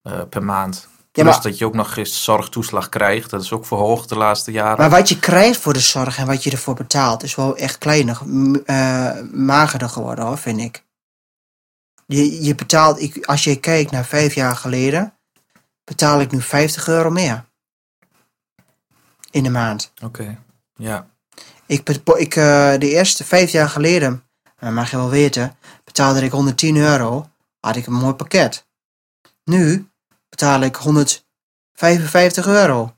eh, per maand. Ja, dat je ook nog eens zorgtoeslag krijgt. Dat is ook verhoogd de laatste jaren. Maar wat je krijgt voor de zorg en wat je ervoor betaalt, is wel echt kleiner, eh, magerder geworden hoor, vind ik. Je, je betaalt, ik, als je kijkt naar vijf jaar geleden, betaal ik nu 50 euro meer. In de maand. Oké, ja. Ik, ik, eh, de eerste vijf jaar geleden, dat mag je wel weten, betaalde ik 110 euro, had ik een mooi pakket. Nu betaal ik 155 euro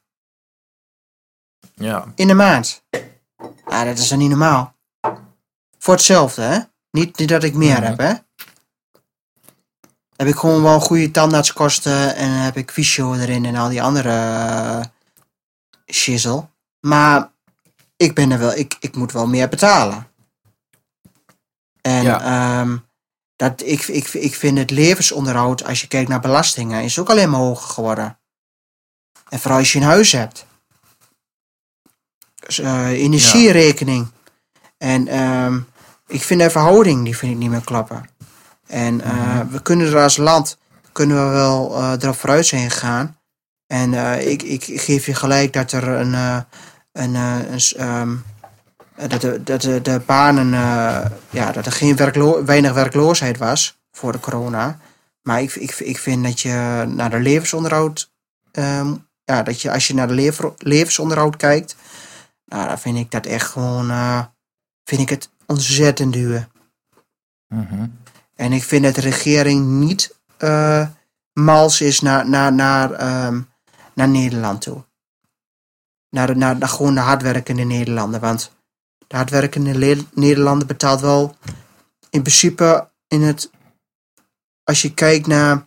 Ja, in de maand. Ja, dat is dan niet normaal. Voor hetzelfde, hè? Niet, niet dat ik meer Mhm. heb, hè? Heb ik gewoon wel goede tandartskosten en heb ik fysio erin en al die andere uh, shizzle. Maar ik ben er wel, ik, ik moet wel meer betalen. En Ja. ehm, dat, ik, ik, ik vind het levensonderhoud, als je kijkt naar belastingen, is ook alleen maar hoger geworden. En vooral als je een huis hebt. Dus, eh, energierekening. En ehm, ik vind de verhouding, die vind ik niet meer klappen. En eh, we kunnen er als land, kunnen we wel eh erop vooruit zijn gegaan. En eh, ik, ik geef je gelijk dat er een, een, een ehm, dat, de, dat de, de banen, eh, ja, dat er geen werklo weinig werkloosheid was voor de corona. Maar ik, ik, ik vind dat je naar de levensonderhoud, ehm, ja, dat je als je naar de lever, levensonderhoud kijkt, nou, dan vind ik dat echt gewoon, eh, vind ik het ontzettend duur. Mhm. En ik vind dat de regering niet eh, mals is naar, naar, naar, ehm, naar Nederland toe. Naar, de- naar, naar gewoon de hardwerkende Nederlander. Want de hardwerkende Le- Nederlander betaalt wel in principe in het. Als je kijkt naar.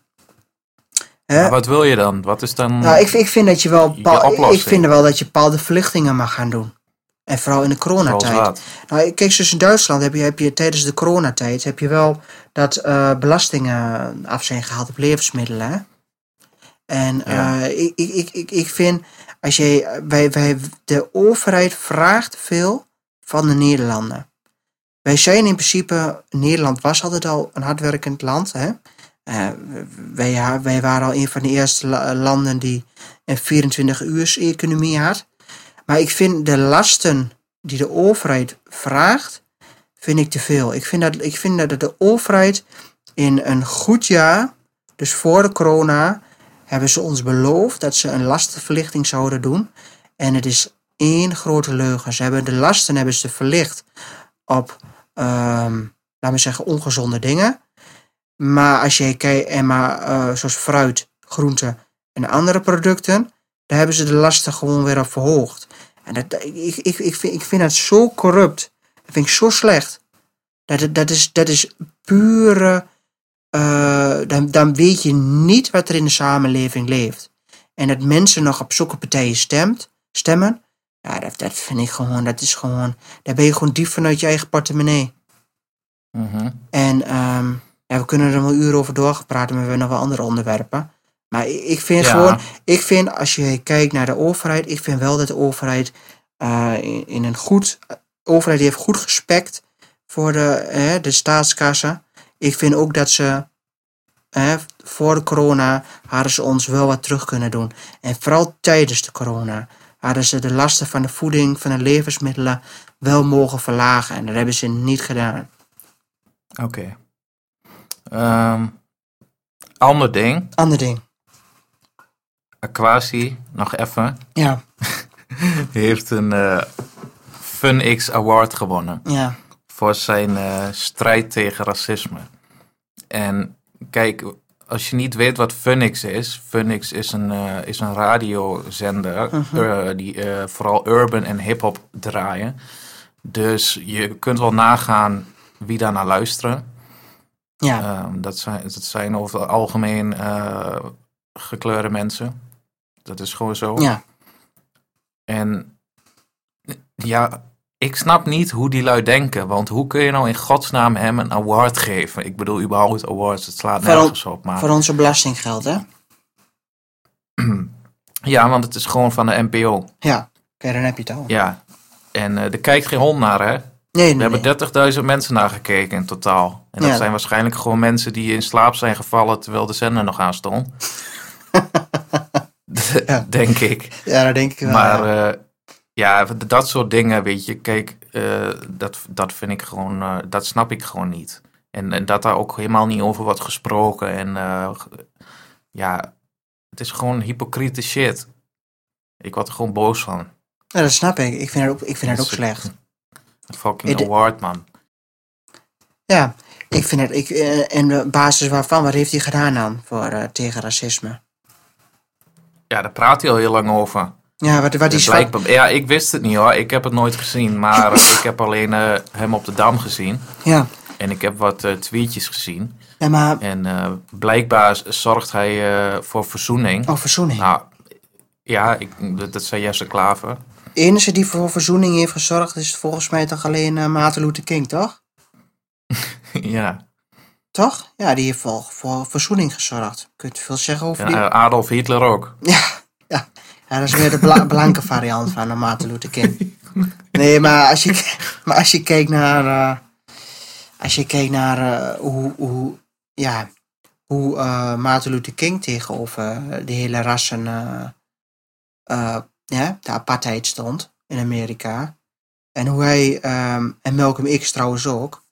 Hè, Maar wat wil je dan? Wat is dan... nou, ik, ik vind dat je wel. je ik vind wel dat je bepaalde verlichtingen mag gaan doen. En vooral in de coronatijd. Nou, kijk, dus in Duitsland heb je, heb je tijdens de coronatijd heb je wel dat eh, belastingen af zijn gehaald op levensmiddelen. Hè? En Ja. eh, ik, ik, ik, ik, ik vind, als je, wij, wij, de overheid vraagt veel van de Nederlanden. Wij zijn in principe, Nederland was altijd al een hardwerkend land. Hè? Eh, wij, wij waren al een van de eerste la- landen die een 24-uurs economie had. Maar ik vind de lasten die de overheid vraagt, vind ik te veel. Ik vind dat, ik vind dat de overheid in een goed jaar, dus voor de corona, hebben ze ons beloofd dat ze een lastenverlichting zouden doen. En het is één grote leugen. Ze hebben de lasten hebben ze verlicht op, ehm, laten we zeggen, ongezonde dingen. Maar als je kijkt, en maar, eh, zoals fruit, groenten en andere producten, daar hebben ze de lasten gewoon weer op verhoogd. En dat, ik, ik, ik, vind, ik vind dat zo corrupt. Dat vind ik zo slecht. Dat, dat, is, dat is pure. eh, dan, dan weet je niet wat er in de samenleving leeft. En dat mensen nog op zulke partijen stemt, stemmen. Ja, dat, dat vind ik gewoon. Dat is gewoon. Daar ben je gewoon diep vanuit je eigen portemonnee. Mhm. En ehm, Ja, we kunnen er wel uren over doorgepraten, maar we hebben nog wel andere onderwerpen. Maar ik ik vind Ja. gewoon, ik vind als je kijkt naar de overheid, ik vind wel dat de overheid eh, in, in een goed, de overheid die heeft goed gespekt voor de, eh, de staatskassen. Ik vind ook dat ze eh, voor de corona hadden ze ons wel wat terug kunnen doen. En vooral tijdens de corona hadden ze de lasten van de voeding, van de levensmiddelen wel mogen verlagen. En dat hebben ze niet gedaan. Oké. Ehm, ander ding. Ander ding. Aquasi, nog even, Ja, heeft een eh FunX Award gewonnen. ja, voor zijn eh, strijd tegen racisme. En kijk, als je niet weet wat Funix is, Funix is een, eh, is een radiozender eh, die eh, vooral urban en hip-hop draaien. Dus je kunt wel nagaan wie daar naar luisteren. ja, Ehm, dat, zijn, dat zijn over het algemeen gekleurde mensen. Dat is gewoon zo. ja. En ja, ik snap niet hoe die lui denken. Want hoe kun je nou in godsnaam hem een award geven? Ik bedoel, überhaupt awards, het slaat Voor nergens op. Maar Voor onze belastinggeld, hè? ja, want het is gewoon van de NPO. Ja, kijk, dan heb je het al. Ja, en eh, er kijkt geen hond naar, hè? Nee, nee, nee. hebben 30.000 mensen naar gekeken in totaal. En dat Ja. zijn waarschijnlijk gewoon mensen die in slaap zijn gevallen terwijl de zender nog aan stond. Ja. Denk ik. Ja, dat denk ik wel. Maar ja. eh, ja, dat soort dingen, weet je, kijk, eh, dat, dat vind ik gewoon, eh, dat snap ik gewoon niet. En, en dat daar ook helemaal niet over wordt gesproken. En eh, ja, het is gewoon hypocriete shit. Ik word er gewoon boos van. Ja, dat snap ik. Ik vind het ook, ik vind het ook slecht. Een fucking Ik- award, man. Ja, ik vind het... Ik, en op basis waarvan, wat heeft hij gedaan dan voor, tegen racisme? Ja, daar praat hij al heel lang over. Ja, wat, wat me- ja, ik wist het niet hoor. Ik heb het nooit gezien. Maar ik heb alleen eh, hem op de Dam gezien. Ja, En ik heb wat eh, tweetjes gezien. ja, maar... En eh, blijkbaar zorgt hij voor verzoening. Oh, verzoening. Nou, ja, ik, dat, dat zei Jesse Klaver. De enige die voor verzoening heeft gezorgd is volgens mij toch alleen uh, Martin Luther King, toch? ja. Toch? Ja, die heeft voor, voor verzoening gezorgd. Kun je veel zeggen over die? Adolf Hitler ook. Ja, ja. dat is weer de bla- blanke variant van uh, Martin Luther King. Nee, maar als je, maar als je kijkt naar, uh, als je kijkt naar uh, hoe, hoe, ja, hoe uh, Martin Luther King tegenover de hele rassen, ja, de apartheid stond in Amerika. En hoe hij, um, en Malcolm X trouwens ook,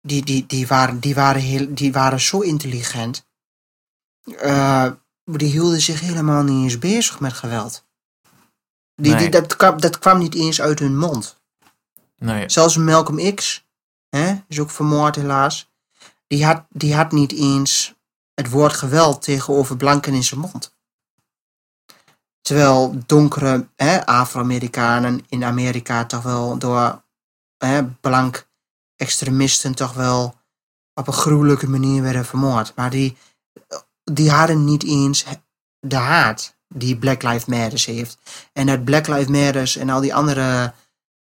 die, die, die, waren, die, waren, heel, die waren zo intelligent. Uh, die hielden zich helemaal niet eens bezig met geweld. Die, Nee. die, dat, kwam, dat kwam niet eens uit hun mond. Nee. Zelfs Malcolm X, hè, is ook vermoord helaas, die had, die had niet eens het woord geweld tegenover blanken in zijn mond. Terwijl donkere Afro-Amerikanen in Amerika toch wel door hè, blank extremisten toch wel op een gruwelijke manier werden vermoord. Maar die, die hadden niet eens de haat die Black Lives Matter heeft. En dat Black Lives Matter en al die andere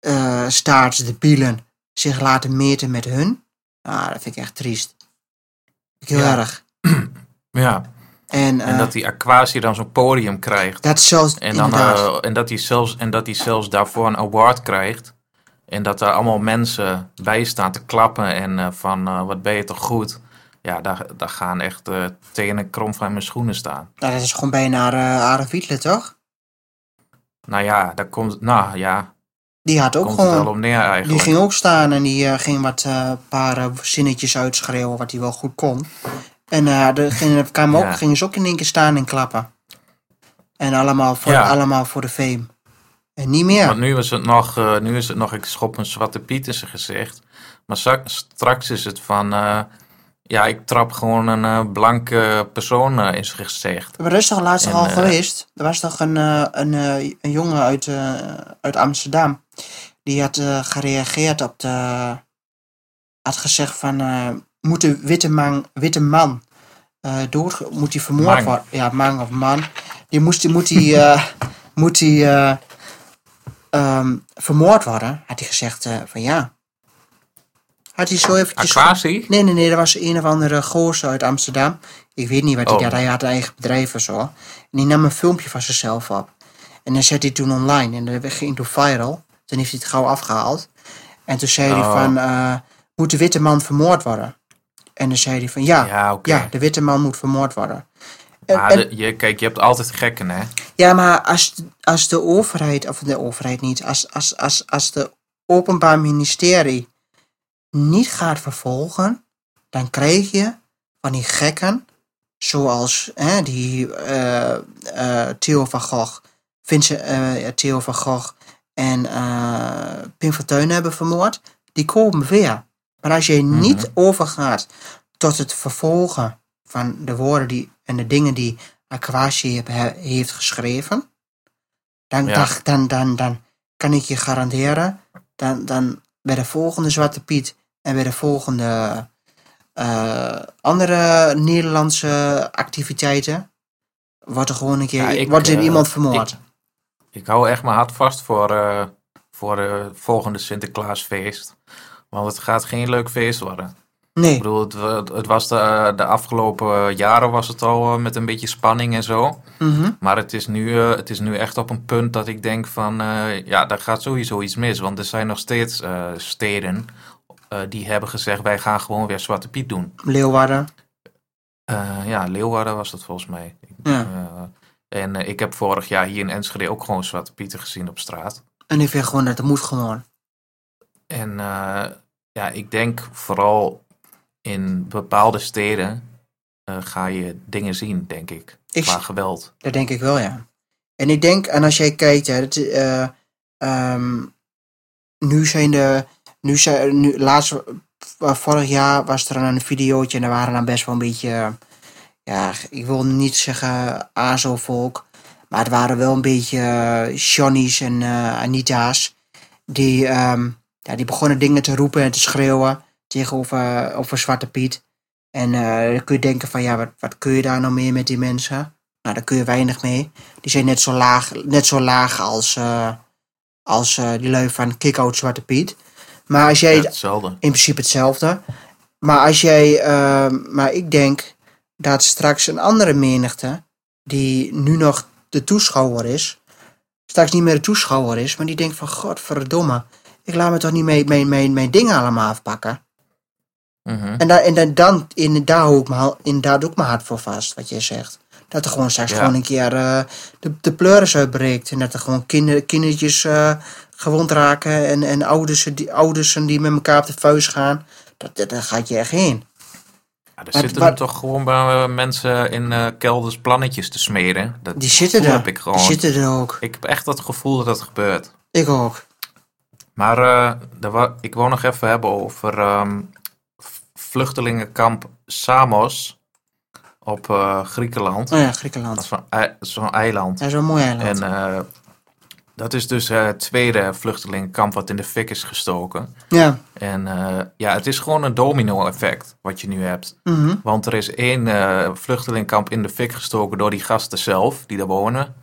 uh, staatsdebielen zich laten meten met hun. Ah, dat vind ik echt triest. Heel Ja. erg. Ja. En, En uh, dat die Aquasi dan zo'n podium krijgt. dat zelfs En, dan, eh, en, dat hij zelfs, en dat hij zelfs daarvoor een award krijgt. En dat daar allemaal mensen bij staan te klappen. En eh, van, eh, wat ben je toch goed. Ja, daar, daar gaan echt eh tenen krom van mijn schoenen staan. nou, dat is gewoon bijna uh, Adolf Hitler, toch? Nou ja, daar komt, nou ja, Die had ook komt het wel gewoon... om neer Die ging ook staan en die uh, ging wat uh, paar uh, zinnetjes uitschreeuwen wat hij wel goed kon. En uh, de, ging, kwamen ook, Ja. gingen ze ook in één keer staan en klappen. En allemaal voor, Ja. allemaal voor de fame. En niet meer. Want nu is het nog, eh, nu is het nog, ik schop een zwarte piet in zijn gezicht. Maar stra- straks is het van, eh, ja, ik trap gewoon een eh, blanke persoon eh, in zijn gezicht. Dat is toch laatst En, al eh, geweest? Er was toch een, uh, een, uh, een jongen uit, uh, uit Amsterdam. Die had uh, gereageerd op de... Had gezegd van... Uh, moet de witte man, witte man uh, dood... Moet hij vermoord Man. worden? Ja, man of man. Die moest, die, moet hij... Uh, moet hij uh, um, vermoord worden? Had hij gezegd uh, van ja. Had hij zo eventjes... Aquasi? Nee, nee, nee, dat was een of andere gozer uit Amsterdam. Ik weet niet wat hij Oh. Hij had een eigen bedrijf of zo. En die nam een filmpje van zichzelf op. En dan zette hij toen online. En dat ging toen viral. Toen heeft hij het gauw afgehaald. En toen zei hij Oh. van... eh, moet de witte man vermoord worden? En dan zei hij van... Ja, ja, de witte man moet vermoord worden. En- Maar de- je, kijk, je hebt altijd gekken, hè? ja, maar als, als de overheid, of de overheid niet, als, als, als, als de Openbaar Ministerie niet gaat vervolgen, dan krijg je van die gekken, zoals hè, die eh, eh, Theo van Gogh, Vincent, eh, Theo van Gogh en Pim Fortuyn hebben vermoord, die komen weer. Maar als je niet overgaat tot het vervolgen van de woorden die, en de dingen die Aquasi heeft geschreven, dan, Ja. dan, dan, dan kan ik je garanderen, dan, dan bij de volgende Zwarte Piet en bij de volgende eh, andere Nederlandse activiteiten, wordt er gewoon een keer Ja, ik, wordt er eh, iemand vermoord. Ik hou echt mijn hart vast voor, eh voor het volgende Sinterklaasfeest. Want het gaat geen leuk feest worden. Ik nee, bedoel, het, wa- het was de, de afgelopen jaren was het al eh, met een beetje spanning en zo. mhm, Maar het is nu, eh, het is nu echt op een punt dat ik denk van, eh, ja, daar gaat sowieso iets mis. Want er zijn nog steeds steden die hebben gezegd, wij gaan gewoon weer Zwarte Piet doen. Leeuwarden. Ja, Leeuwarden was dat volgens mij. Ja. En ik heb vorig jaar hier in Enschede ook gewoon Zwarte Pieten gezien op straat. En ik vind gewoon dat het moet gewoon. En ja, ik denk vooral in bepaalde steden eh, ga je dingen zien, denk ik. Ik, Qua geweld. Dat denk ik wel, ja. En ik denk, en als jij kijkt, hè, dat, eh, ehm, nu zijn de, nu zijn, nu, laatst, eh, vorig jaar was er een videootje en er waren dan best wel een beetje, ja, ik wil niet zeggen ASO-volk, maar het waren wel een beetje Johnny's en eh, Anita's, die, ehm, ja, die begonnen dingen te roepen en te schreeuwen tegenover over Zwarte Piet. En eh, dan kun je denken van, ja, wat, wat kun je daar nou mee met die mensen? Nou, daar kun je weinig mee. Die zijn net zo laag, net zo laag als, eh, als eh, die lui van Kick-Out Zwarte Piet. Maar als jij, Ja, hetzelfde. in principe hetzelfde. Maar als jij, maar ik denk dat straks een andere menigte, die nu nog de toeschouwer is, straks niet meer de toeschouwer is, maar die denkt van, godverdomme, ik laat me toch niet mijn, mijn, mijn, mijn dingen allemaal afpakken. Mhm. En, daar en dan, dan in, daar hou ik me, ha- inderdaad ook mijn hart voor vast, wat jij zegt. Dat er gewoon straks Ja. gewoon een keer eh, de, de pleuris uitbreekt. En dat er gewoon kinder, kindertjes eh, gewond raken. En, en ouders, die, ouders die met elkaar op de vuist gaan. Dat, dat, daar gaat je echt heen. Ja, er Maar- zitten maar- er toch gewoon bij eh, mensen in kelders plannetjes te smeren. Dat Die zitten er. heb ik Die gewoon. zitten er ook. Ik heb echt het gevoel dat dat gebeurt. Ik ook. Maar daar wa- ik wou nog even hebben over ehm, vluchtelingenkamp Samos op eh, Griekenland. Oh ja, Dat Griekenland. is zo'n ei- zo'n eiland. Dat wel een mooi eiland. En eh, dat is dus eh, het tweede vluchtelingenkamp wat in de fik is gestoken. ja. En ja, het is gewoon een domino-effect wat je nu hebt. mhm. Want er is één vluchtelingkamp in de fik gestoken door die gasten zelf, die daar wonen.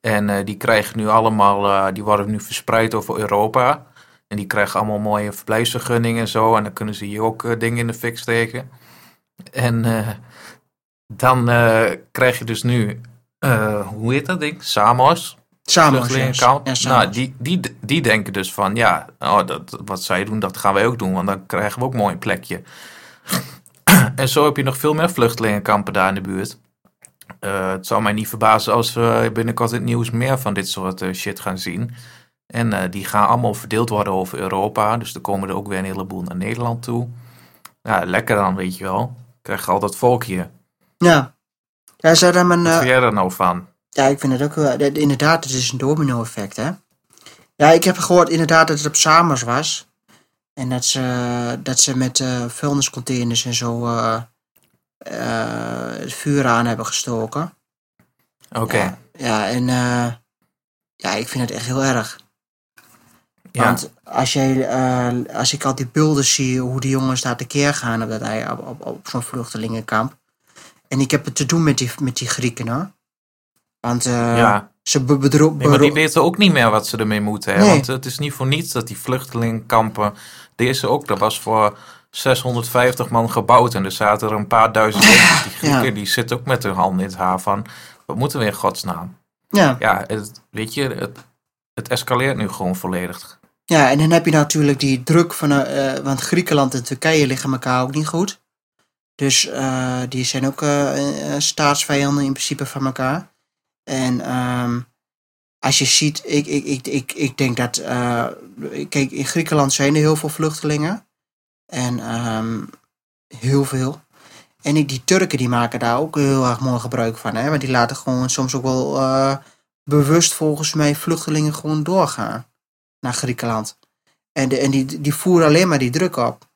En die krijgen nu allemaal, die worden nu verspreid over Europa. En die krijgen allemaal mooie verblijfsvergunningen en zo. En dan kunnen ze hier ook eh, dingen in de fik steken. En eh, dan eh, krijg je dus nu, hoe heet dat ding? Samos. Samos. yes. Ja, nou, die, die, die denken dus van, ja, oh, dat, wat zij doen, dat gaan wij ook doen. Want dan krijgen we ook mooi een plekje. en zo heb je nog veel meer vluchtelingenkampen daar in de buurt. Het zou mij niet verbazen als we binnenkort in het nieuws meer van dit soort shit gaan zien. En eh, die gaan allemaal verdeeld worden over Europa. Dus er komen er ook weer een heleboel naar Nederland toe. Ja, lekker dan, weet je wel. Krijg je al dat volk hier. Ja. Ja, zou een, Wat eh, vind jij er nou van? Ja, ik vind het ook wel. dat- Inderdaad, het is een domino-effect, hè? Ja, ik heb gehoord inderdaad dat het op Samers was. En dat ze, dat ze met eh vuilniscontainers en zo eh, eh, het vuur aan hebben gestoken. Oké. Ja, ja, en eh, ja, ik vind het echt heel erg. Ja. Want als, jij, eh, als ik al die beelden zie hoe die jongens daar tekeer gaan op, dat, op, op, op zo'n vluchtelingenkamp. En ik heb het te doen met die, met die Grieken hoor. Want eh, ja. Ze be- bedro- Nee, maar die weten ook niet meer wat ze ermee moeten. Hè? Nee. Want het is niet voor niets dat die vluchtelingenkampen... Deze ook, dat was voor 650 man gebouwd. En er zaten er een paar duizend. Dus die Grieken Ja. die zitten ook met hun handen in het haar van... Wat moeten we in godsnaam? ja. Ja, het, weet je, het, het escaleert nu gewoon volledig. Ja, en dan heb je natuurlijk die druk van... eh, eh, want Griekenland en Turkije liggen elkaar ook niet goed. Dus eh, die zijn ook staatsvijanden in principe van elkaar. En ehm, als je ziet, ik, ik, ik, ik, ik denk dat... kijk, in Griekenland zijn er heel veel vluchtelingen. En ehm, heel veel. En die Turken die maken daar ook heel erg mooi gebruik van. Hè? Want die laten gewoon soms ook wel bewust volgens mij vluchtelingen gewoon doorgaan naar Griekenland. En, de, en die, die voeren alleen maar die druk op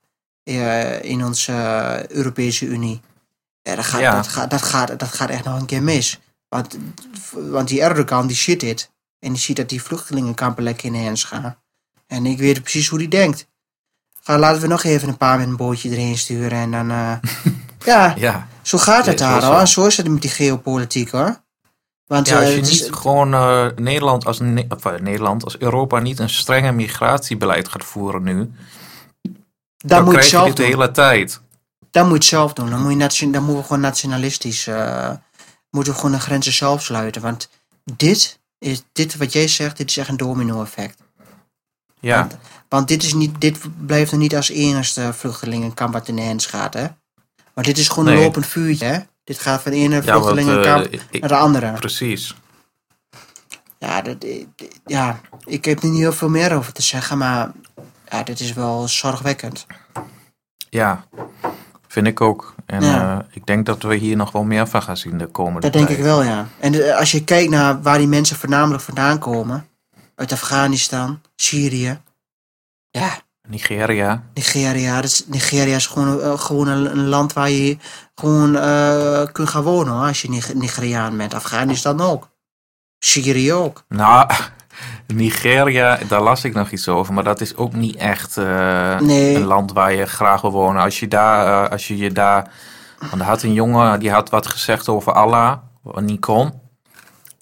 eh, in onze Europese Unie. Ja, dat, gaat, Ja. Dat, gaat, dat, gaat, dat gaat echt nog een keer mis. Want, want die Erdogan die zit dit. En die ziet dat die vluchtelingenkampen lekker in de hens gaan. En ik weet precies hoe die denkt. Ga, laten we nog even een paar met een bootje erheen sturen. En dan. eh, ja, Ja, zo gaat het daar hoor. Zo is het met die geopolitiek hoor. Want ja eh, als je is- niet gewoon eh, Nederland, als, Ne- of, eh, Nederland als Europa niet een strenge migratiebeleid gaat voeren nu... dan, dan moet je het zelf dit de hele tijd. Dan moet je het zelf doen. Dan, moet je dan moeten we gewoon nationalistisch. eh, moeten we gewoon de grenzen zelf sluiten. Want dit, is, dit wat jij zegt, dit is echt een domino-effect. Ja, Want, want dit, is niet, dit blijft er niet als enigste vluchtelingenkamp wat in de hens gaat. Hè? Maar dit is gewoon een lopend vuurtje. Hè? Dit gaat van de ene vluchtelingenkamp eh, naar de andere. precies. Ja, dat, ja, ik heb er niet heel veel meer over te zeggen, maar ja, dit is wel zorgwekkend. Ja, vind ik ook. En Ja. eh, ik denk dat we hier nog wel meer van gaan zien de komende Dat denk ik wel, ja. En de- als je kijkt naar waar die mensen voornamelijk vandaan komen, uit Afghanistan, Syrië, ja, Nigeria. Nigeria. Dat is, Nigeria is gewoon, eh, gewoon een, een land waar je gewoon eh, kunt gaan wonen hoor, als je Nig- Nigeriaan bent. Afghanistan ook. Syrië ook. Nou, Nigeria, daar las ik nog iets over, maar dat is ook niet echt eh, Nee. een land waar je graag wil wonen. Als je daar, eh, als je je daar, want er had een jongen die had wat gezegd over Allah, wat niet kon,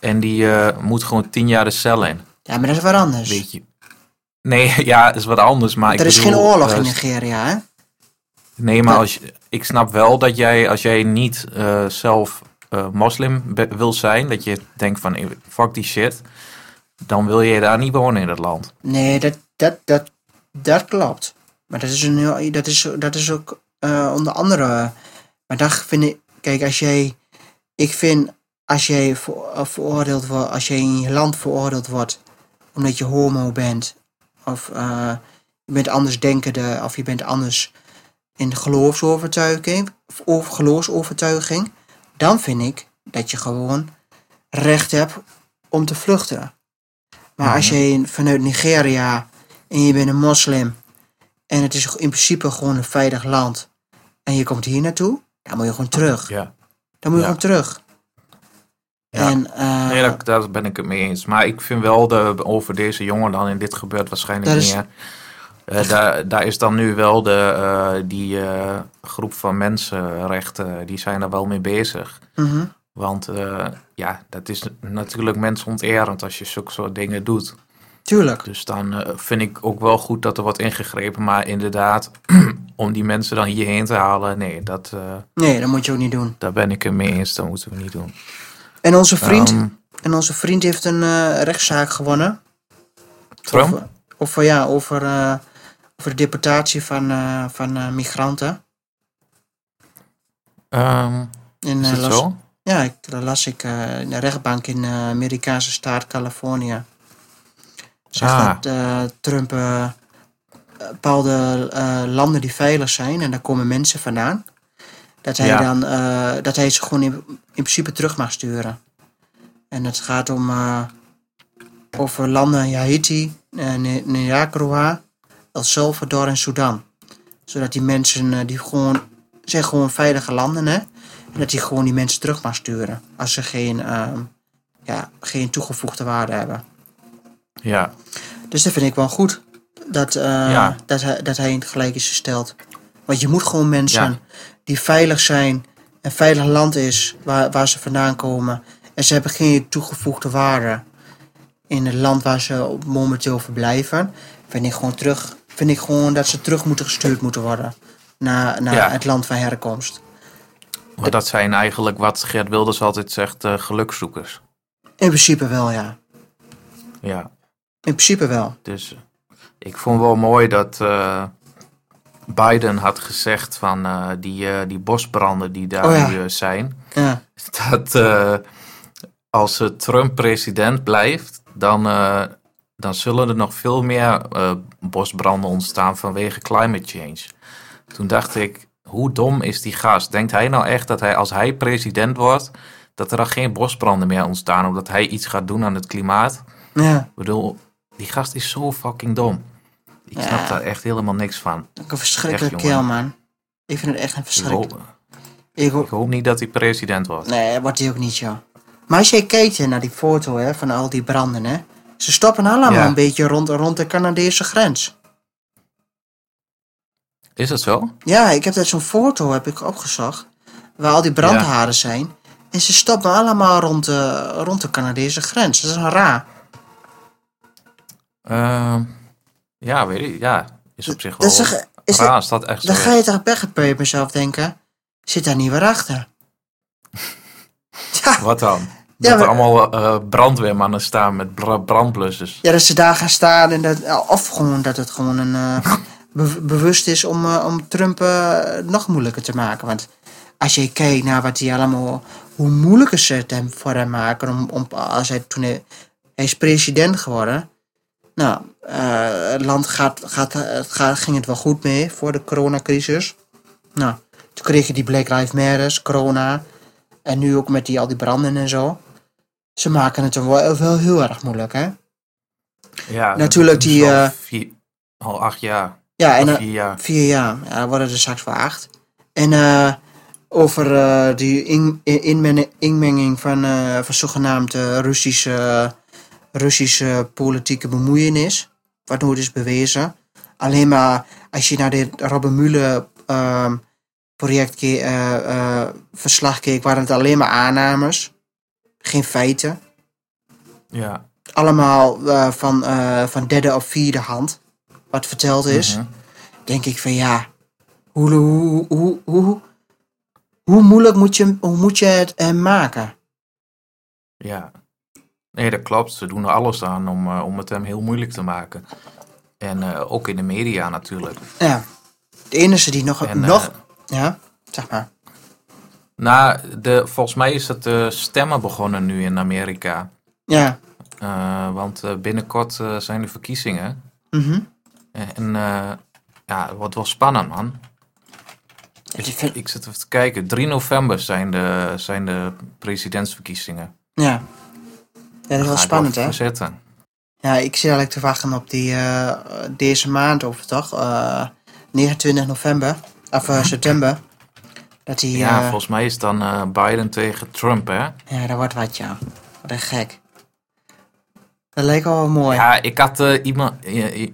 en die moet gewoon tien jaar de cel in, Ja, maar dat is wat anders. weet je. Nee, ja, dat is wat anders, maar ik er is bedoel, geen oorlog in Nigeria, hè? Nee, maar als ik snap wel dat jij, als jij niet eh, zelf eh, moslim wil zijn, dat je denkt van fuck die shit, dan wil je daar niet wonen in dat land. Nee, dat, dat, dat, dat klopt. Maar dat is, een, heel- dat is, dat is ook eh, onder andere. Maar dat vind ik. Kijk, als jij. Ik vind. Als jij voor, veroordeeld wordt. Als jij in je land veroordeeld wordt. omdat je homo bent. of je bent anders denkende. of je bent anders in geloofsovertuiging. of over geloofsovertuiging. dan vind ik dat je gewoon recht hebt om te vluchten. Maar als Mhm. je vanuit Nigeria en je bent een moslim en het is in principe gewoon een veilig land en je komt hier naartoe, dan moet je gewoon terug. Ja. Dan moet je Ja. gewoon terug. Ja. En eh, Nee, daar, daar ben ik het mee eens. Maar ik vind wel de, over deze jongen dan, en dit gebeurt waarschijnlijk meer. Eh, daar, daar is dan nu wel de, eh, die eh, groep van mensenrechten, die zijn er wel mee bezig. mhm, Want ja, dat is natuurlijk mensonterend als je zulke soort dingen doet. tuurlijk. Dus dan vind ik ook wel goed dat er wordt ingegrepen. Maar inderdaad, om die mensen dan hierheen te halen, nee, dat, Nee, dat moet je ook niet doen. daar ben ik het mee eens. Dat moeten we niet doen. En onze vriend, Ehm, en onze vriend heeft een rechtszaak gewonnen. Trump? Over, over, ja, over, over de deportatie van, eh, van eh, migranten. Ehm, In, is eh, Las- zo? Ja, ik, dat las ik in de rechtbank in de Amerikaanse staat Californië. Zegt Ah. dat Trump bepaalde landen die veilig zijn en daar komen mensen vandaan, dat hij Ja. dan dat hij ze gewoon in, in principe terug mag sturen. En het gaat om over landen Haiti, Ni- Nicaragua, El Salvador en Sudan. Zodat die mensen eh, die gewoon zijn gewoon veilige landen, hè? En dat hij gewoon die mensen terug mag sturen. Als ze geen, ehm, ja, geen toegevoegde waarde hebben. Ja, Dus dat vind ik wel goed. Dat, eh, Ja. dat, hij, dat hij in het gelijk is gesteld. Want je moet gewoon mensen Ja. die veilig zijn. Een veilig land is waar, waar ze vandaan komen. En ze hebben geen toegevoegde waarde in het land waar ze momenteel verblijven. Vind ik gewoon terug. Vind ik gewoon dat ze terug moeten gestuurd moeten worden naar, naar Ja. het land van herkomst. Maar dat zijn eigenlijk wat Geert Wilders altijd zegt, eh gelukzoekers. In principe wel, ja. Ja, In principe wel. dus eh, ik vond wel mooi dat eh, Biden had gezegd van die, die bosbranden die daar Oh ja. nu zijn. Ja. Dat als Trump president blijft, dan, dan zullen er nog veel meer eh, bosbranden ontstaan vanwege climate change. Toen dacht ik, hoe dom is die gast? Denkt hij nou echt dat hij, als hij president wordt, dat er dan geen bosbranden meer ontstaan omdat hij iets gaat doen aan het klimaat? Ja. Ik bedoel, die gast is zo fucking dom. Ik snap daar echt helemaal niks van. Ook een verschrikkelijke Echt, jongen. keel, man. Ik vind het echt een Ik verschrikkelijk. hoop, Ik hoop, ik hoop niet dat hij president wordt. Nee, wordt hij ook niet, joh. Maar als je kijkt hè, naar die foto hè, van al die branden, hè. Ze stoppen allemaal Ja. een beetje rond, rond de Canadese grens. Is dat zo? Ja, ik heb dat zo'n foto heb ik opgezocht. Waar al die brandhaarden zijn. En ze stoppen allemaal rond de, rond de Canadese grens. Dat is een raar. Ehm, ja, weet ik. Ja, is op zich Dat wel is toch- is raar dat- als dat echt Dan is. ga je toch weg bij mezelf denken. Zit daar niet weer achter? Ja, Wat dan? Ja, dat er maar- allemaal eh, brandweermannen staan met bra- brandblussers. ja, dat ze daar gaan staan. En dat, of gewoon dat het gewoon een, eh, be- bewust is om, eh, om Trump eh, nog moeilijker te maken. Want als je kijkt naar wat hij allemaal, hoe moeilijker ze het hem voor hem maken. Om, om, als hij, toen hij, hij is president geworden. Nou, eh, het land gaat, gaat, het gaat, ging het wel goed mee voor de coronacrisis. Nou, toen kreeg je die Black Lives Matters, corona. En nu ook met die, al die branden en zo. Ze maken het wel, wel heel erg moeilijk, hè? Ja, Natuurlijk die, Al, eh, vier, al acht jaar. Ja, en eh, vier jaar. vier jaar. Ja, dan worden er straks wel acht. En eh, over die in, in- inmen- inmenging van, eh, van zogenaamde Russische, Russische politieke bemoeienis. Wat nooit is bewezen. Alleen maar als je naar dit Robben Mueller ehm, project verslag keek, waren het alleen maar aannames. Geen feiten. Ja. Allemaal eh, van, eh, van derde of vierde hand. Wat verteld is Mhm. denk ik van ja, hoe, hoe, hoe, hoe, hoe moeilijk moet je, hoe moet je het hem maken? Ja. Nee, dat klopt. Ze doen er alles aan om, eh, om het hem heel moeilijk te maken. En eh, ook in de media natuurlijk. Ja, de enige die nog, En, eh, nog ja, zeg maar. Nou, de, volgens mij is het eh, stemmen begonnen nu in Amerika. Ja, Eh, want eh, binnenkort eh, zijn de verkiezingen. mhm. En ja, het wordt wel spannend, man. Ik vind- Ik zit even te kijken. 3 november zijn de, zijn de presidentsverkiezingen. ja. ja, dat is wel spannend hè. Zitten. Ja, ik zit eigenlijk te wachten op die, deze maand of toch, eh 29 november, of september. Dat Ja, ja, volgens mij is dan eh, Biden tegen Trump, hè? ja, dat wordt wat ja. Wat een gek. Dat leek wel mooi. Ja, ik had eh, iemand,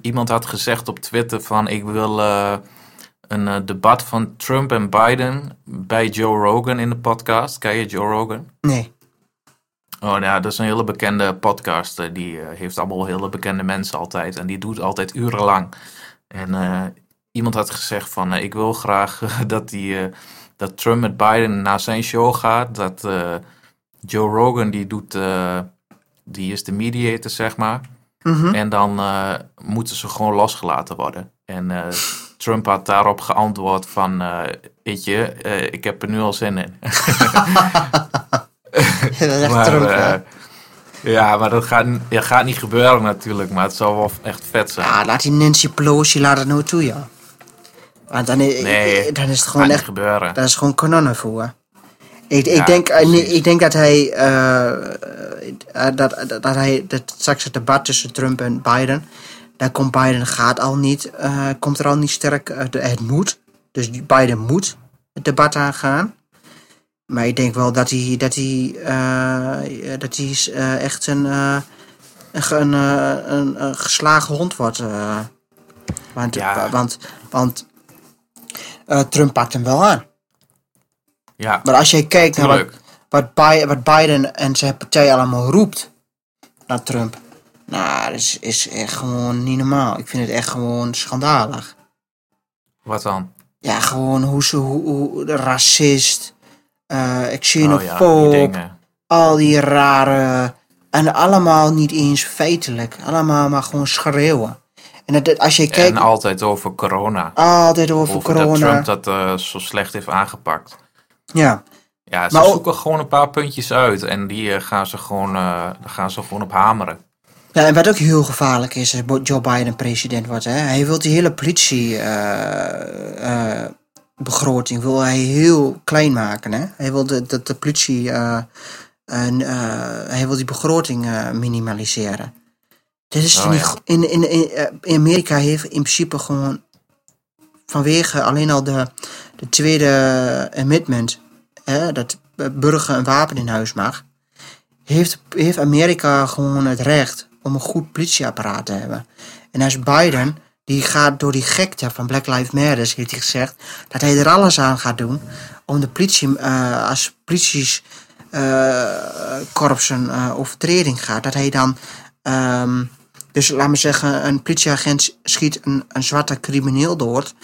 iemand had gezegd op Twitter van ik wil eh, een eh, debat van Trump en Biden bij Joe Rogan in de podcast. Ken je Joe Rogan? Nee. Oh ja, dat is een hele bekende podcaster. Die eh, heeft allemaal hele bekende mensen altijd. En die doet altijd urenlang. En eh, iemand had gezegd van eh, ik wil graag eh, dat, die, eh, dat Trump met Biden naar zijn show gaat. Dat eh, Joe Rogan die doet, eh, die is de mediator zeg maar. Mhm. En dan eh, moeten ze gewoon losgelaten worden. En Trump had daarop geantwoord van, weet je, ik heb er nu al zin in. Maar, Trump, ja, maar dat gaat, ja, gaat niet gebeuren natuurlijk, maar het zal wel echt vet zijn. Ja, laat die Nancy Pelosi laat het nou toe, ja. Want dan, i- Nee, dan is het gewoon echt, gebeuren. dat is gewoon kanonnenvoer. Ik, ik, Ja, denk, eh, precies. ik denk dat hij, eh, eh, dat, dat, dat hij, dat straks het debat tussen Trump en Biden, daar komt Biden gaat al niet, eh, komt er al niet sterk, eh, het moet. Dus Biden moet het debat aangaan. Maar ik denk wel dat hij, dat hij, eh, dat hij eh, echt een, eh, een, een, eh, een, geslagen hond wordt. eh. want, Ja. want, want eh, Trump pakt hem wel aan. Ja, Maar als jij kijkt naar wat, natuurlijk. wat, Bi- wat Biden en zijn partij allemaal roept naar Trump. Nou, dat is, is echt gewoon niet normaal. Ik vind het echt gewoon schandalig. Wat dan? Ja, gewoon hoe ze, hoe, hoe de racist, Oh ja, die xenofoob, al die rare, en allemaal niet eens feitelijk, allemaal maar gewoon schreeuwen. En dat, dat- als je kijkt, En altijd over corona. altijd over, Over dat corona. Trump dat eh, zo slecht heeft aangepakt. Ja, Ja, ze Maar ook- zoeken gewoon een paar puntjes uit en die eh, gaan, ze gewoon, daar gaan ze gewoon op hameren. Ja, en wat ook heel gevaarlijk is, als Joe Biden president wordt, hè, hij wil die hele politiebegroting wil hij heel klein maken. Hè? Hij wil de, de, de politie, en, hij wil die begroting minimaliseren. Dit is Oh, niet, in, in, in, eh, in Amerika heeft in principe gewoon vanwege alleen al de, de tweede amendment, hè, dat burger een wapen in huis mag, heeft, heeft Amerika gewoon het recht om een goed politieapparaat te hebben. En als Biden, die gaat door die gekte van Black Lives Matter, heeft hij gezegd dat hij er alles aan gaat doen om de politie, eh, als politie's eh, korps een overtreding gaat, dat hij dan, ehm, dus laat me zeggen, een politieagent schiet een, een zwarte crimineel dood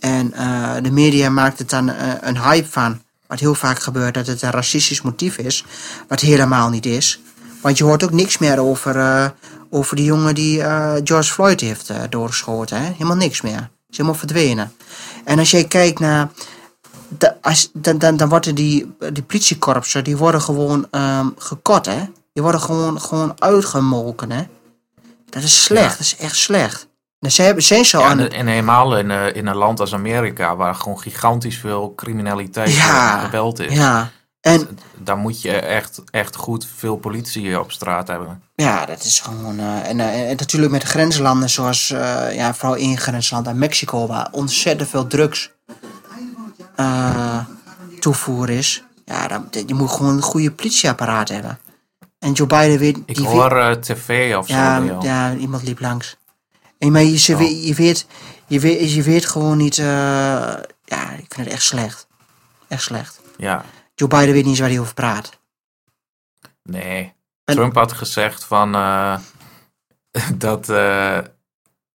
en eh, de media maakt het dan eh, een hype van, wat heel vaak gebeurt, dat het een racistisch motief is, wat helemaal niet is. Want je hoort ook niks meer over, eh, over die jongen die George Floyd heeft doorgeschoten. Hè? Helemaal niks meer. Is helemaal verdwenen. En als jij kijkt naar. Als, dan, dan, worden die, die politiekorpsen die worden gewoon ehm gekort, hè? Die worden gewoon, gewoon uitgemolken, hè? Dat is slecht, dat is echt slecht. Zijn, zijn ze al Ja, aan en, en helemaal in, eh, in een land als Amerika, waar gewoon gigantisch veel criminaliteit en geweld is. Ja, en Daar moet je echt, echt goed veel politie op straat hebben. Ja, dat is gewoon. eh, en, eh, en natuurlijk met grenslanden zoals, eh, ja, vooral één grensland aan Mexico, waar ontzettend veel drugs eh, toevoer is. Ja, dan, je moet gewoon een goede politieapparaat hebben. En Joe Biden weet. Ik die hoor eh, tv of ja, zo. ja, iemand liep langs. En, maar je, Oh. weet, je, weet, je, weet, je weet gewoon niet. eh, ja, ik vind het echt slecht. Echt slecht. ja. Joe Biden weet niet eens waar hij over praat. Nee. En- Trump had gezegd van eh, dat,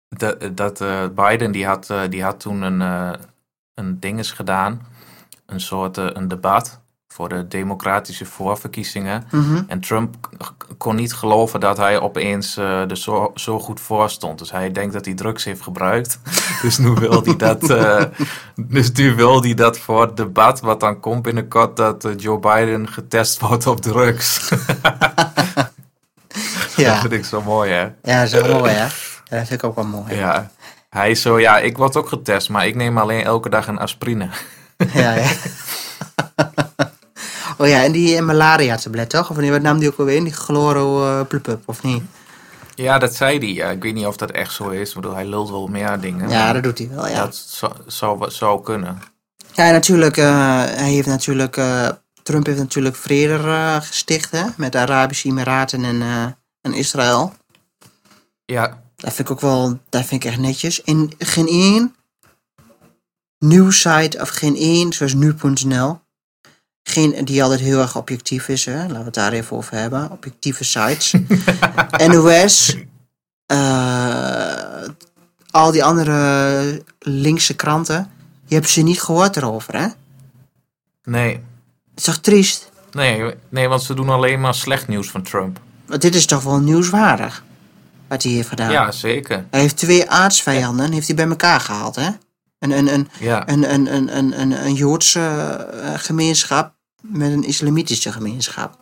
dat, dat Biden die had, die had toen een, eh een dinges gedaan, een soort een debat voor de democratische voorverkiezingen. Mhm. En Trump kon niet geloven dat hij opeens eh, er zo, zo goed voor stond. Dus hij denkt dat hij drugs heeft gebruikt. dus nu wil hij dat, eh, dus nu wil hij dat voor het debat, wat dan komt binnenkort, dat eh, Joe Biden getest wordt op drugs. Dat Ja. vind ik zo mooi, hè? ja, dat wel mooi, hè? Dat vind ik ook wel mooi. Ja. Hij is zo, ja, ik word ook getest, maar ik neem alleen elke dag een aspirine. Ja, ja. Oh ja, en die eh, malaria-tablet, toch? Of nee, wat nam die ook alweer? Die chloro eh plup of niet? Ja, dat zei hij. Ja, ik weet niet of dat echt zo is. Ik bedoel, hij lult wel meer dingen. Ja, dat doet hij wel, ja. Dat zou, zou, zou kunnen. Ja, natuurlijk, eh, hij heeft natuurlijk, Trump heeft natuurlijk vrede eh, gesticht, hè? Met de Arabische Emiraten en, en Israël. Ja, Dat vind ik ook wel, dat vind ik echt netjes. In geen één nieuwsite of geen één, zoals nu.nl, geen, die altijd heel erg objectief is, hè? laten we het daar even over hebben. Objectieve sites. NOS, eh, al die andere linkse kranten, je hebt ze niet gehoord erover, hè? nee. Het is toch triest? Nee, nee, want ze doen alleen maar slecht nieuws van Trump. Want dit is toch wel nieuwswaardig, wat hij heeft gedaan. Ja, zeker. Hij heeft twee aardsvijanden heeft hij bij elkaar gehaald, hè? Een, een, een, Ja, een, een, een, een, een, een Joodse eh, gemeenschap met een islamitische gemeenschap.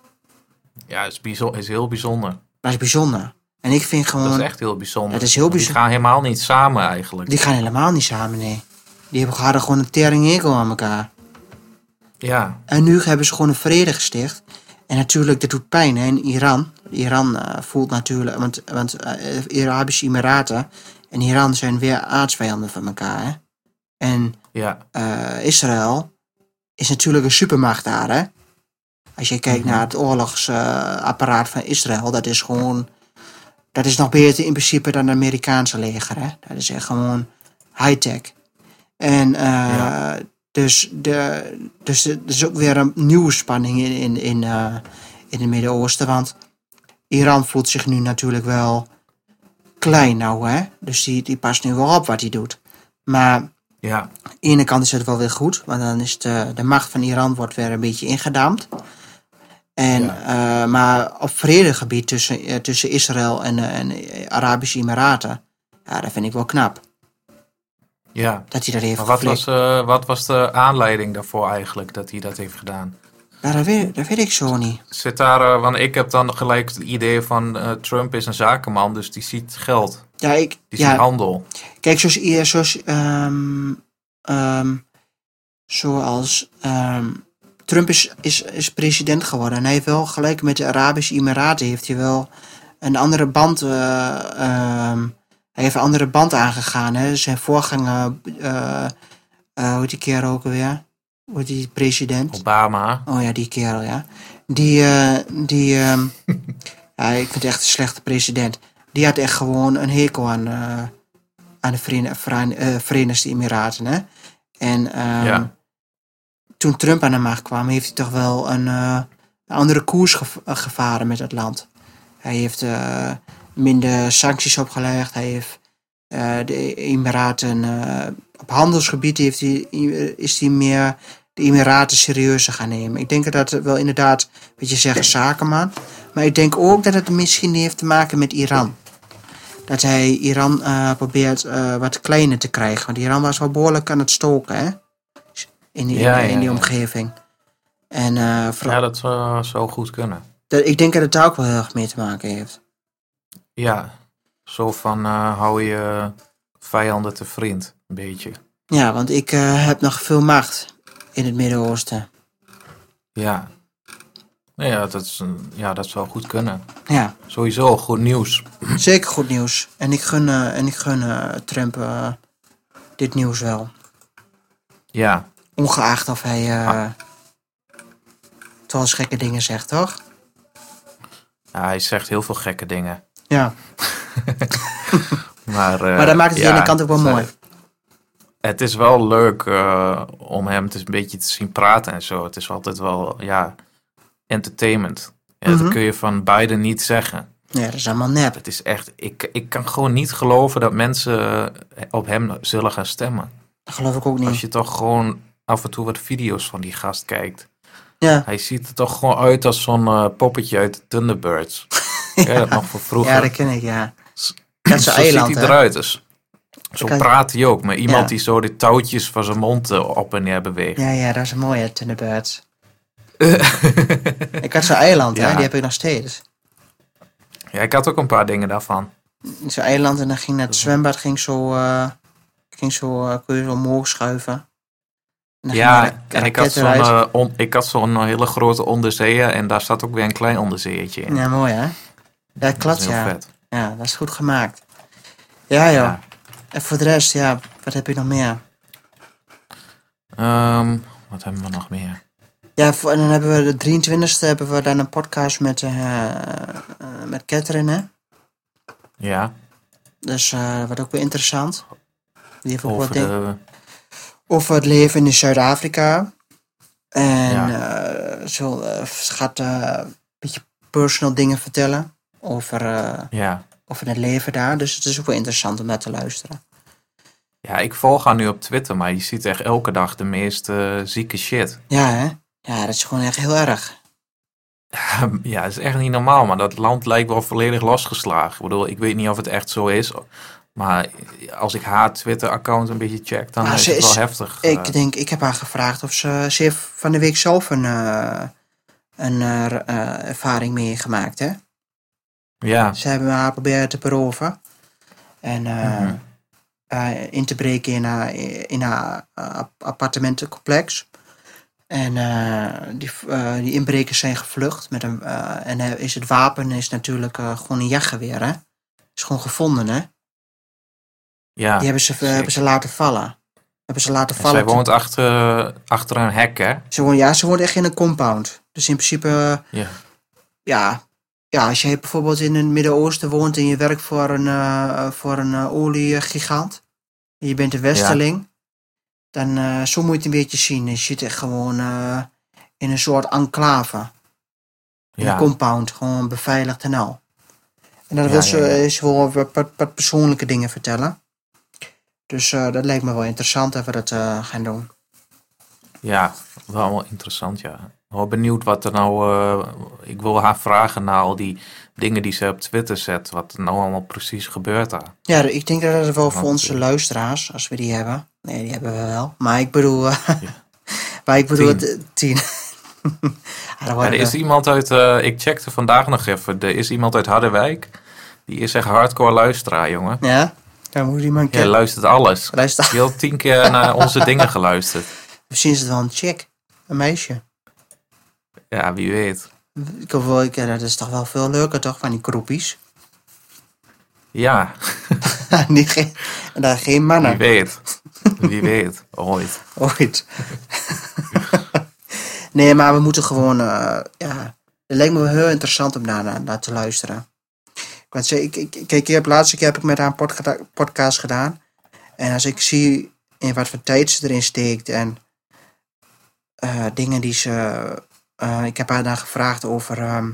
ja is, bijzo- is heel bijzonder. Dat is bijzonder. En ik vind gewoon, Dat is echt heel bijzonder. Dat is heel bijzonder. Die gaan helemaal niet samen eigenlijk. die gaan helemaal niet samen, nee. Die hebben hadden gewoon een tering aan elkaar. Ja, En nu hebben ze gewoon een vrede gesticht. En natuurlijk, dat doet pijn hè, in Iran. Iran eh, voelt natuurlijk, want, want eh, Arabische Emiraten en Iran zijn weer aardsvijanden van elkaar. Hè? En ja, eh, Israël is natuurlijk een supermacht daar. Hè? Als je kijkt Mhm. naar het oorlogsapparaat van Israël, dat is gewoon. Dat is nog beter in principe dan het Amerikaanse leger. Hè? Dat is echt gewoon high-tech. En eh, Ja. Dus, de, dus er is ook weer een nieuwe spanning in, in, in, eh, in het Midden-Oosten. Want Iran voelt zich nu natuurlijk wel klein nou, hè. Dus die, die past nu wel op wat hij doet. Maar Ja, aan de ene kant is het wel weer goed, want dan is de, de macht van Iran wordt weer een beetje ingedamd. En, Ja. eh, maar op vredegebied tussen, eh, tussen Israël en, eh, en Arabische Emiraten, ja, dat vind ik wel knap. ja. Dat hij dat heeft Maar wat geflikt. was, eh, wat was de aanleiding daarvoor eigenlijk dat hij dat heeft gedaan? Ja, dat weet, dat weet ik zo niet. Zit daar, eh, want ik heb dan gelijk het idee van eh, Trump is een zakenman, dus die ziet geld, Ja, ik, die ja handel. kijk, zoals, zoals, ehm, ehm, zoals ehm, Trump is, is, is president geworden. En hij heeft wel gelijk met de Arabische Emiraten heeft hij wel een andere band. eh, hij heeft een andere band aangegaan. Hè? Zijn voorganger, eh eh, hoe die kerel ook alweer? Hoe die president? Obama. Oh ja, die kerel, ja. Die, die, ja, ik vind het echt een slechte president. Die had echt gewoon een hekel aan, eh, aan de eh, Verenigde Emiraten, hè. En ehm, Ja. toen Trump aan de macht kwam, heeft hij toch wel een, eh, andere koers gev- gevaren met het land. Hij heeft minder sancties opgelegd. Hij heeft de Emiraten op handelsgebied heeft hij, is hij meer de Emiraten serieuzer gaan nemen. Ik denk dat het wel inderdaad, wat je zegt, zakenman. Maar ik denk ook dat het misschien heeft te maken met Iran. Dat hij Iran eh, probeert eh, wat kleiner te krijgen. Want Iran was wel behoorlijk aan het stoken, hè? In die, Ja, in, die ja. omgeving. En eh, vooral- Ja, dat zou goed kunnen. dat, ik denk dat het daar ook wel heel erg mee te maken heeft. Ja, zo van hou je vijanden te vriend, een beetje. Ja, want ik heb nog veel macht in het Midden-Oosten. Ja. Nou ja, dat, is een, ja, dat zou goed kunnen. Ja, Sowieso, goed nieuws. zeker goed nieuws. En ik gun, eh, en ik gun eh, Trump eh, dit nieuws wel. Ja, Ongeacht of hij Ah. toch eens gekke dingen zegt, toch? ja, hij zegt heel veel gekke dingen. Ja, Maar, maar dat maakt het ja, aan de ene kant ook wel mooi. Het is wel leuk om hem te, een beetje te zien praten en zo. Het is altijd wel, ja, entertainment. En Mhm. Dat kun je van beide niet zeggen. Ja, dat is allemaal nep. Het is echt, ik, ik kan gewoon niet geloven dat mensen eh, op hem zullen gaan stemmen. Dat geloof ik ook niet. Als je toch gewoon af en toe wat video's van die gast kijkt. Ja, Hij ziet er toch gewoon uit als zo'n eh, poppetje uit de Thunderbirds. ja. dat nog van vroeger. ja, dat ken ik, ja. S- Dat zo eiland, ziet hij hè? eruit. Dus. Zo Kan- praat hij ook. Maar iemand Ja. die zo de touwtjes van zijn mond eh, op en neer beweegt. Ja, ja, dat is mooi, hè, Thunderbirds. Ik had zo'n eiland, hè, Ja. die heb ik nog steeds. Ja, ik had ook een paar dingen daarvan. Zo'n eiland en dan ging het zwembad, ging zo, eh, ging zo, eh, kon je zo omhoog schuiven. En Ja, en ik had zo'n eh, on- ik had zo'n hele grote onderzeeër en daar zat ook weer een klein onderzeeërtje in. Ja, mooi, hè? Dat dat klopt, ja. vet. Ja, dat is goed gemaakt. Ja, joh. Ja. En voor de rest, ja, wat heb je nog meer? Ehm, wat hebben we nog meer? Ja, voor- en dan hebben we de 23e hebben we dan een podcast met, eh, met Catherine, hè? Ja, Dus eh wat ook weer interessant. Die heeft ook over wat de... over het leven in Zuid-Afrika. En Ja. zo, ze gaat een beetje personal dingen vertellen over, Ja. over het leven daar. Dus het is ook wel interessant om naar te luisteren. ja, ik volg haar nu op Twitter, maar je ziet echt elke dag de meest zieke shit. Ja, hè? Ja, dat is gewoon echt heel erg. ja, het is echt niet normaal, maar dat land lijkt wel volledig losgeslagen. Ik bedoel, ik weet niet of het echt zo is, maar als ik haar Twitter-account een beetje check, dan is het wel is- heftig. eh. Ik denk, ik heb haar gevraagd of ze, ze heeft van de week zelf een, eh, een eh, eh, ervaring meegemaakt, hè? ja, Ze hebben haar proberen te beroven. En eh, Mhm. eh, in te breken in haar, in haar eh, appartementencomplex. En eh, die, eh, die inbrekers zijn gevlucht. Met een, eh, en is het wapen is natuurlijk gewoon een jachtgeweer, hè? Is gewoon gevonden, hè? ja. Die hebben ze, zeker. hebben ze laten vallen. Hebben ze laten En vallen. zij woont achter, achter een hek, hè? Ze woont, ja, ze woont echt in een compound. Dus in principe, Ja. ja, ja, als je bijvoorbeeld in het Midden-Oosten woont en je werkt voor een, voor een oliegigant. En je bent een westerling. Dan eh, zo moet je het een beetje zien. Je zit echt gewoon eh, in een soort enclave. In Ja. een compound, gewoon beveiligd en al. En dan Ja, wil ze, ja, wil wat, wat, persoonlijke dingen vertellen. Dus eh, dat lijkt me wel interessant dat we dat gaan doen. Ja, wel wel interessant, ja. Wel benieuwd wat er nou... ik wil haar vragen naar al die dingen die ze op Twitter zet. Wat er nou allemaal precies gebeurt daar. Ja, ik denk dat dat wel voor onze luisteraars, als we die hebben. Nee, die hebben we wel. Maar ik bedoel, eh, maar ik bedoel eh, tien. Ja, Ja, er is we- iemand uit... eh, ik checkte vandaag nog even. Er is iemand uit Harderwijk. Die is echt hardcore luisteraar, jongen. ja, dan moet iemand luistert alles. luisteren. Je hebt tien keer naar onze dingen geluisterd. Misschien is het wel een chick, een meisje. Ja, wie weet. Ik hoop wel, ik, ja, dat is toch wel veel leuker, toch, van die kroepies. Ja, Niet geen, en daar geen wie mannen. weet. Wie weet. Ooit. Ooit. nee, maar we moeten gewoon, eh, ja, het lijkt me heel interessant om naar, naar, naar te luisteren. Ik, zeggen, ik, ik, kijk, ik heb laatste keer heb ik met haar een podca- podcast gedaan. En als ik zie in wat voor tijd ze erin steekt en eh, dingen die ze. eh, ik heb haar dan gevraagd over, ehm,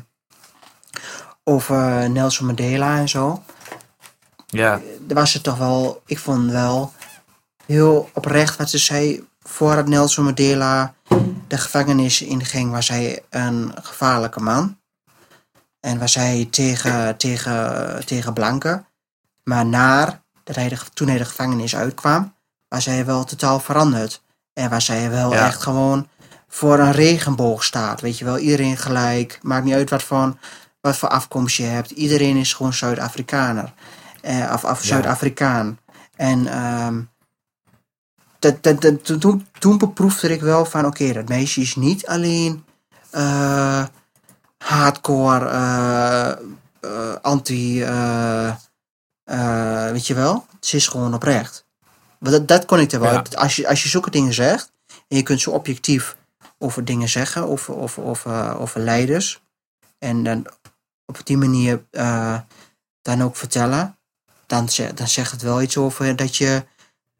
over Nelson Mandela en zo. Ja, Er was het toch wel, ik vond wel heel oprecht wat ze zei. Voordat Nelson Mandela de gevangenis inging, was hij een gevaarlijke man. En was hij tegen, tegen, tegen blanken. Maar dat hij de, toen hij de gevangenis uitkwam, was hij wel totaal veranderd. En was hij wel Ja. echt gewoon voor een regenboog staat. Weet je wel, iedereen gelijk. Maakt niet uit wat voor, wat voor afkomst je hebt. Iedereen is gewoon Zuid-Afrikaner. Eh, of of Ja. Zuid-Afrikaan. En ehm, dat, toen- toen, beproefde ik wel van, oké, dat meisje is niet alleen eh, hardcore, eh, eh, anti, weet je wel, ze is gewoon oprecht. Maar dat, dat kon ik er wel. Ja. Als, je, als je zulke dingen zegt, en je kunt zo objectief over dingen zeggen, over, over, over, over leiders, en dan op die manier dan ook vertellen, dan, dan zegt het wel iets over dat je,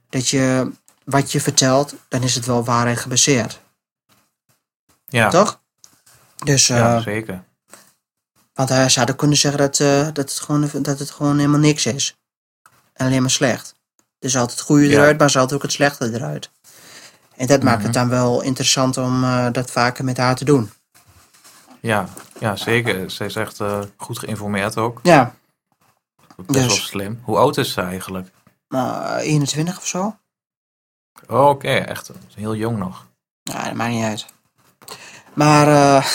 dat je wat je vertelt, dan is het wel waar en gebaseerd. ja, Toch? Dus, eh, ja zeker. want hij zou er kunnen zeggen dat, eh, dat, het gewoon, dat het gewoon helemaal niks is. En alleen maar slecht. Er is altijd het goede Ja. eruit, maar er is altijd ook het slechte eruit. En dat maakt Mhm. het dan wel interessant om eh, dat vaker met haar te doen. Ja, ja, zeker. Ze is echt eh, goed geïnformeerd ook. Ja, Best Dus- wel slim. Hoe oud is ze eigenlijk? maar 21 of zo? Oh, oké, echt heel jong nog. Ja, dat maakt niet uit. Maar, eh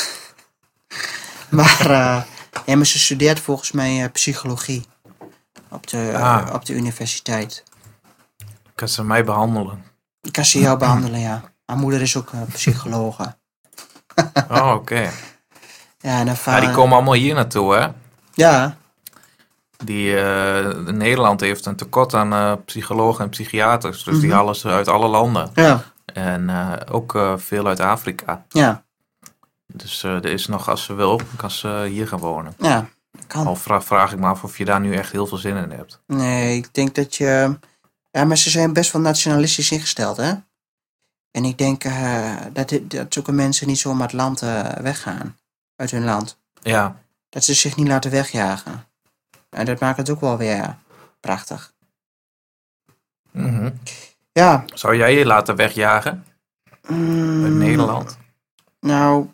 maar, eh, ja, maar ze studeert volgens mij eh, psychologie op de, Ah. op de universiteit. Kan ze mij behandelen? Ik kan ze jou behandelen, ja. Mijn moeder is ook psychologe. Oh, oké. Ja, en dan Ja, die komen allemaal hier naartoe, hè? Ja, Die, eh, Nederland heeft een tekort aan eh, psychologen en psychiaters. Dus die Mhm. halen ze uit alle landen. ja, En eh, ook veel uit Afrika. ja, Dus er is nog, als ze wil, kan ze hier gaan wonen. ja. Kan. Al vraag, vraag ik me af of je daar nu echt heel veel zin in hebt. Nee, ik denk dat je... Ja, maar ze zijn best wel nationalistisch ingesteld, hè? En ik denk dat, dit- dat zulke mensen niet zomaar het land weggaan. Uit hun land. Ja, Dat ze zich niet laten wegjagen. En dat maakt het ook wel weer prachtig. mhm. Ja. Zou jij je laten wegjagen uit mm, Nederland? Nou,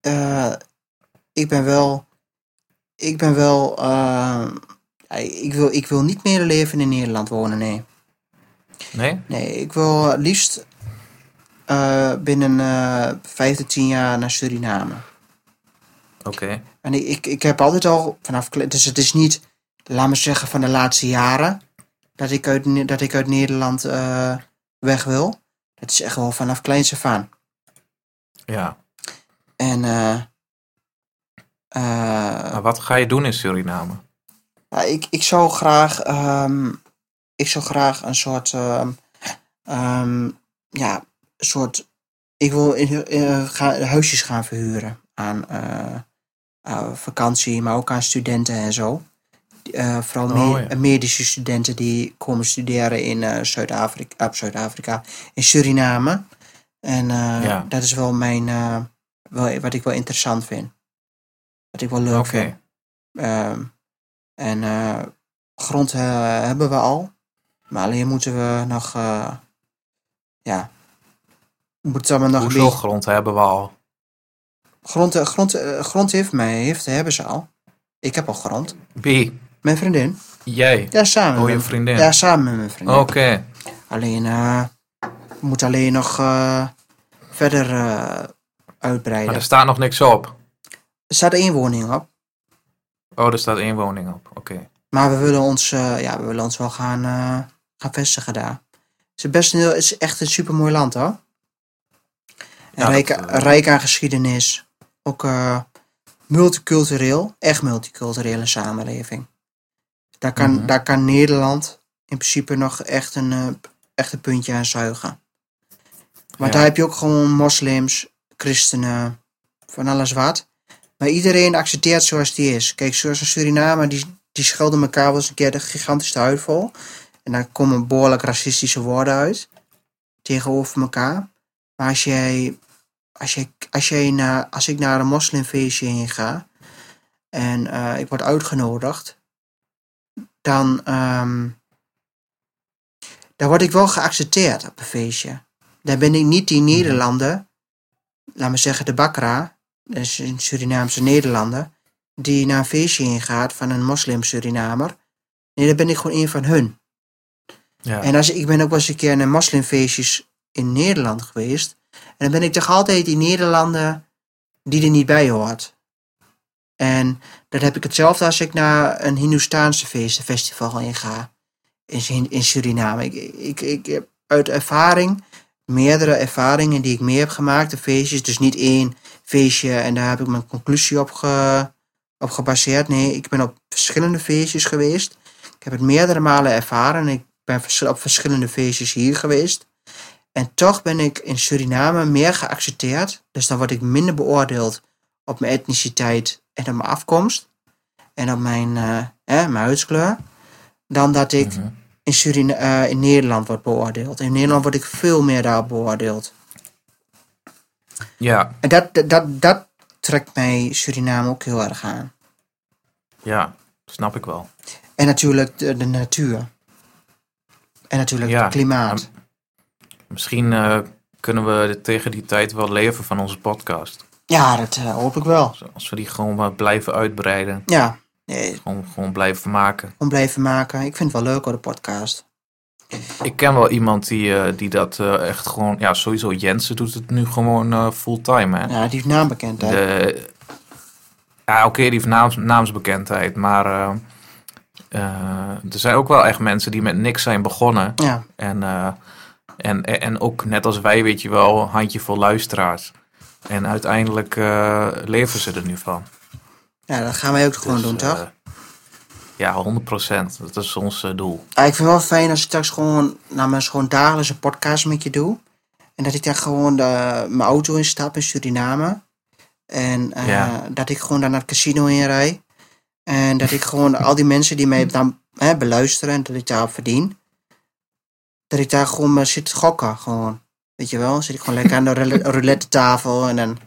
eh, ik ben wel... Ik ben wel... eh, ja, ik, wil, ik wil niet meer leven in Nederland wonen, nee. Nee? Nee, ik wil liefst eh, binnen eh vijf tot tien jaar naar Suriname. Oké. En ik, ik, ik heb altijd al vanaf. Dus het is niet, laat me zeggen, van de laatste jaren. dat ik uit, dat ik uit Nederland eh, weg wil. Het is echt wel vanaf kleins af aan. Ja. En. Maar wat ga je doen in Suriname? ja, ik, ik zou graag. ehm, ik zou graag een soort. ehm, ehm, ja, een soort. Ik wil in, ga, huisjes gaan verhuren aan vakantie, maar ook aan studenten en zo. Eh, vooral Oh, ja. medische studenten die komen studeren in eh, Zuid-Afrika, Zuid-Afrika, in Suriname. En eh, Ja. dat is wel mijn, wel, wat ik wel interessant vind. Wat ik wel leuk vind. Ehm, en grond hebben we al. Maar alleen moeten we nog, ja, moet allemaal nog Hoeveel beetje... grond hebben we al? Grond, grond, grond heeft mij, heeft, hebben ze al. Ik heb al grond. Wie? Mijn vriendin. Jij? Ja, samen. Oh, je vriendin? Ja, samen met mijn vriendin. Oké. Alleen, eh moet alleen nog eh, verder eh, uitbreiden. Maar er staat nog niks op. Er staat één woning op. Oh, er staat één woning op. Oké. Maar we willen ons, ja, we willen ons wel gaan, gaan vestigen daar. Het is, best een, heel- het is echt een supermooi land hoor. En Ja, rijk, dat, rijk aan geschiedenis. Ook multicultureel. Echt multiculturele samenleving. Daar kan, Mhm. daar kan Nederland in principe nog echt een, eh, echt een puntje aan zuigen. Want Ja. daar heb je ook gewoon moslims, christenen, van alles wat. Maar iedereen accepteert zoals die is. Kijk, zoals een Suriname, die, die schelden elkaar wel eens een keer de gigantische huid vol. En daar komen behoorlijk racistische woorden uit. Tegenover elkaar. Maar als jij, als jij, als jij naar, als ik naar een moslimfeestje heen ga. En eh, ik word uitgenodigd. Dan, dan word ik wel geaccepteerd op een feestje. Dan ben ik niet die Nederlander, laat me zeggen de Bakra, dat is een Surinaamse Nederlander, die naar een feestje heen gaat van een moslim-Surinamer. Nee, dan ben ik gewoon een van hun. Ja. En als, ik ben ook wel eens een keer naar moslimfeestjes in Nederland geweest. En dan ben ik toch altijd die Nederlander die er niet bij hoort. En dan heb ik hetzelfde als ik naar een Hindoestaanse festival heen ga. In, in Suriname. Ik, ik, ik heb uit ervaring, meerdere ervaringen die ik mee heb gemaakt, de feestjes. Dus niet één feestje en daar heb ik mijn conclusie op, op gebaseerd. Nee, ik ben op verschillende feestjes geweest. Ik heb het meerdere malen ervaren. Ik ben op verschillende feestjes hier geweest. En toch ben ik in Suriname meer geaccepteerd. Dus dan word ik minder beoordeeld op mijn etniciteit en op mijn afkomst. En op mijn, eh, mijn huidskleur. Dan dat ik Mhm. in, Surina eh, in Nederland word beoordeeld. In Nederland word ik veel meer daarop beoordeeld. Ja, En dat, dat, dat, dat trekt mij Suriname ook heel erg aan. ja, snap ik wel. En natuurlijk de, de natuur. En natuurlijk Ja, het klimaat. Misschien eh, kunnen we tegen die tijd wel leven van onze podcast. Ja, dat eh, hoop ik wel. Als we die gewoon maar blijven uitbreiden. Ja, nee, Gewoon, gewoon blijven maken. gewoon blijven maken. Ik vind het wel leuk hoor, de podcast. Ik ken wel iemand die, eh, die dat eh, echt gewoon... Ja, sowieso Jensen doet het nu gewoon eh, fulltime, hè. Ja, die heeft naambekendheid. De, ja, oké, die heeft naams, naamsbekendheid. Maar eh, eh, er zijn ook wel echt mensen die met niks zijn begonnen. Ja, En, eh, en, en ook net als wij, weet je wel, een handjevol luisteraars. En uiteindelijk eh, leven ze er nu van. ja, dat gaan wij ook gewoon Dus, doen, toch? eh, ja, 100%. Dat is ons eh, doel. Ja, ik vind het wel fijn als ik straks gewoon, nou, mijn gewoon dagelijkse podcast met je doe. En dat ik daar gewoon de, mijn auto in stap in Suriname. En Ja. dat ik gewoon daar naar het casino in rij. En dat ik gewoon al die mensen die mij dan hè, beluisteren en dat ik daarop verdien. Dat ik daar gewoon zit te gokken, gewoon. Weet je wel, zit ik gewoon lekker aan de roule- roulette tafel. En dan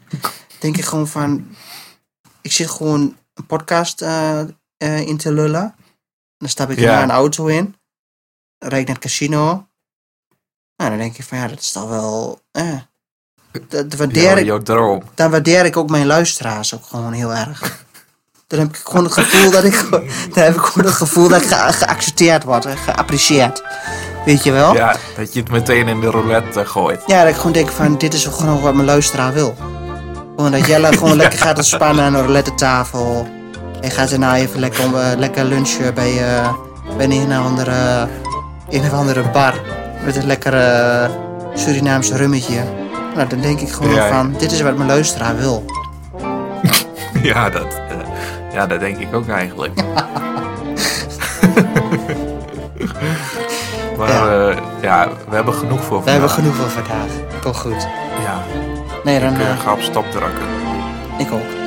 denk ik gewoon van, ik zit gewoon een podcast eh, eh, in te lullen. Dan stap ik Ja. naar een auto in. Dan rijd ik naar het casino. Nou, dan denk ik van ja, dat is toch wel. Eh. Dat, dat waardeer Ja, ik, jouw droom. dan waardeer ik ook mijn luisteraars ook gewoon heel erg. Dan heb ik gewoon het gevoel dat ik. Dan heb ik gewoon het gevoel dat ik ge- geaccepteerd word, en geapprecieerd. Weet je wel? Ja, dat je het meteen in de roulette eh, gooit. Ja, dat ik gewoon denk van dit is gewoon wat mijn luisteraar wil. Gewoon dat Jelle gewoon lekker gaat ontspannen aan een roulette tafel. En gaat daarna even lekker, om, eh, lekker lunchen bij, eh, bij een of andere, een of andere bar. Met een lekkere Surinaamse rummetje. Nou, dan denk ik gewoon Ja, ja. van dit is wat mijn luisteraar wil. Ja, dat, ja, dat denk ik ook eigenlijk. maar Ja. ja. ja, we hebben genoeg voor We hebben vandaag. genoeg voor vandaag. Toch goed. Ja, Nee, dan ik eh, eh, ga op stop drukken. ik ook.